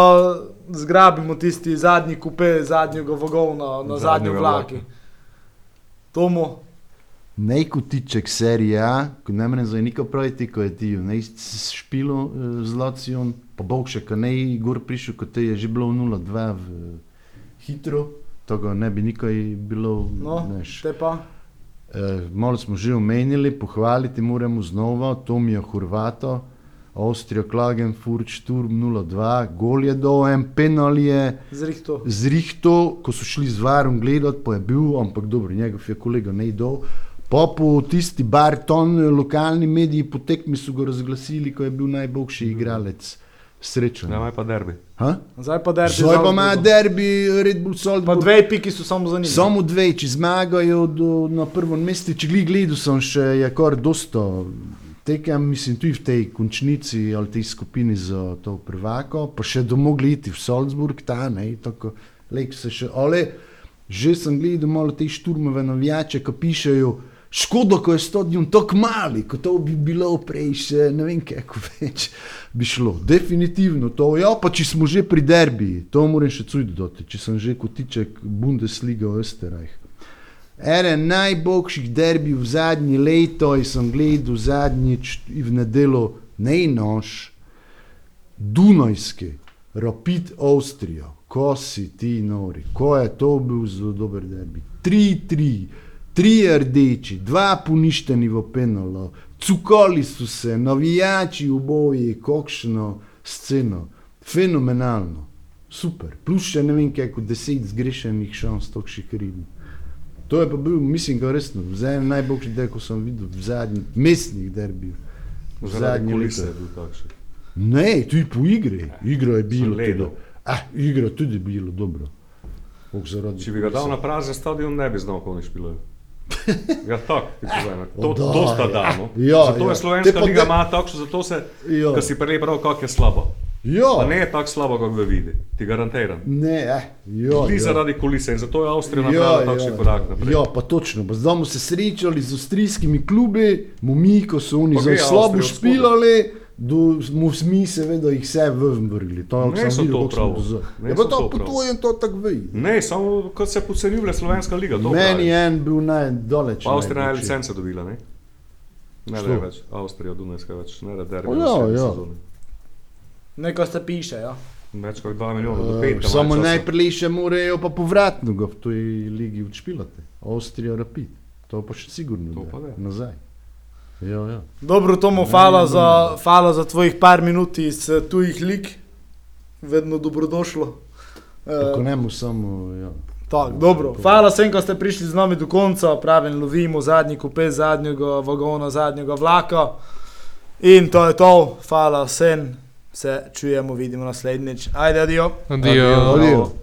zgrabimo tisti zadnji kupe, zadnjega vagovna na zadnji vlaki. Tomu, Najkotiček serije A, ko ne mre za niko praviti, ko je ti v špilu eh, z Lacijon, pa bog še, ko ne je gor prišel, ko te je že bilo 0-2 v hitro, to ne bi nikoj bilo, no, neš. te pa. Eh, malo smo že omenili, pohvaliti moramo znova Tomijo Hrvato, Avstrijo Klagenfurt, Sturm 0-2, gol je do en penal je Zrihto. zrihto, ko so šli z varom gledati, pa je bil, ampak dobro, njegov je kolega ne dol. Pa po tisti Barton, lokalni mediji po tekmi so ga razglasili, ko je bil najboljši igralec. Srečen. Maj pa derbi. Ha? Zdaj pa derbi. Zdaj pa ima derbi Red Bull Pa Salzburg. dve piki so samo za njim. Samo dve, če zmagajo do, na prvem mestu, če gledal sem še, je kar dosto tekem, mislim, tudi v tej končnici ali tej skupini za to prvako, pa še domogli iti v Salzburg, ta ne, tako, lek se še, ale že sem gledal malo te šturmove navijače, ki pišejo, škodo, ko je 100 dni tako mali, kot to bi bilo prej, še ne vem, kako več bi šlo. Definitivno to, ja, pa če smo že pri derbiji, to moram še cuj dodati, če sem že kotiček Bundesliga v Österreich. Eden najboljših derbijev v zadnji leto, sem gledal zadnjič v nedelo, ne nož, Dunajski, Rapid Avstrijo, ko si ti nori, ko je to bil zelo dober derbi. 3-3 trije rdeči, dva poništeni v penalo, cukoli so se, navijači oboji, kakšno sceno, fenomenalno, super. Plus še ne vem, kaj kot deset zgrešenih šans tokših ribov. To je pa bil, mislim, ga resno, zadnji najboljši derbi, ko sem videl, v zadnjih mestnih derbih. Zadnji leta je bil takšen. Ne, tudi po igri. Igro je bilo ledo. Ah, igro tudi bilo dobro. Če bi ga dal na prazen stadion, ne bi znal, kako ne špilajo. Ja, povem. To, da, to sta ja. dano. Ja, zato ja. je slovenska pa liga de- ima takšno, zato se, Ja. ko si prej prav, kako je slabo. Pa Ja, ne je tako slabo, kako ga vidi, ti garantiram. ne, eh, ja, Ti ja. zaradi kulise in zato je Avstrija napravila takšen korak naprej. Ja, pa točno. Pa zdaj smo se srečali z avstrijskimi klubi, mu mi, ko so oni Pa zelo slabo špilali, do, mi seveda jih vse ven vrgli. To Ne so videl, to prav. Ne Ja, so pa to to prav. tvojem to tako ve. Ne, samo kot se podcenjuje slovenska liga. to Meni pravi. je en bil najdaleč. Pa Avstrija je licence dobila, ne? Ne, Što? ne več. Avstrija, Dunajska več, ne da derbi. Ja, ja. Neko se piše, ja. Več kot 2 milijona, do Eh, 5. Samo najprej še morajo pa povratno ga v toj ligi odšpilati. Avstrija rapid. To pa še sigurno. To pa ne. Nazaj. Ja, ja. Dobro, Tomo, hvala za, hvala za tvojih par minut iz eh, tujih lig, vedno dobrodošlo. Tako Uh, ne mu samo. Ja. tak, dobro, hvala vsem, ko ste prišli z nami do konca, pravim, lovimo zadnji kupe zadnjega vagona, zadnjega vlaka. In to je to, hvala vsem, se čujemo, vidimo naslednjič. Ajde, adijo. Adijo. Adijo. Doj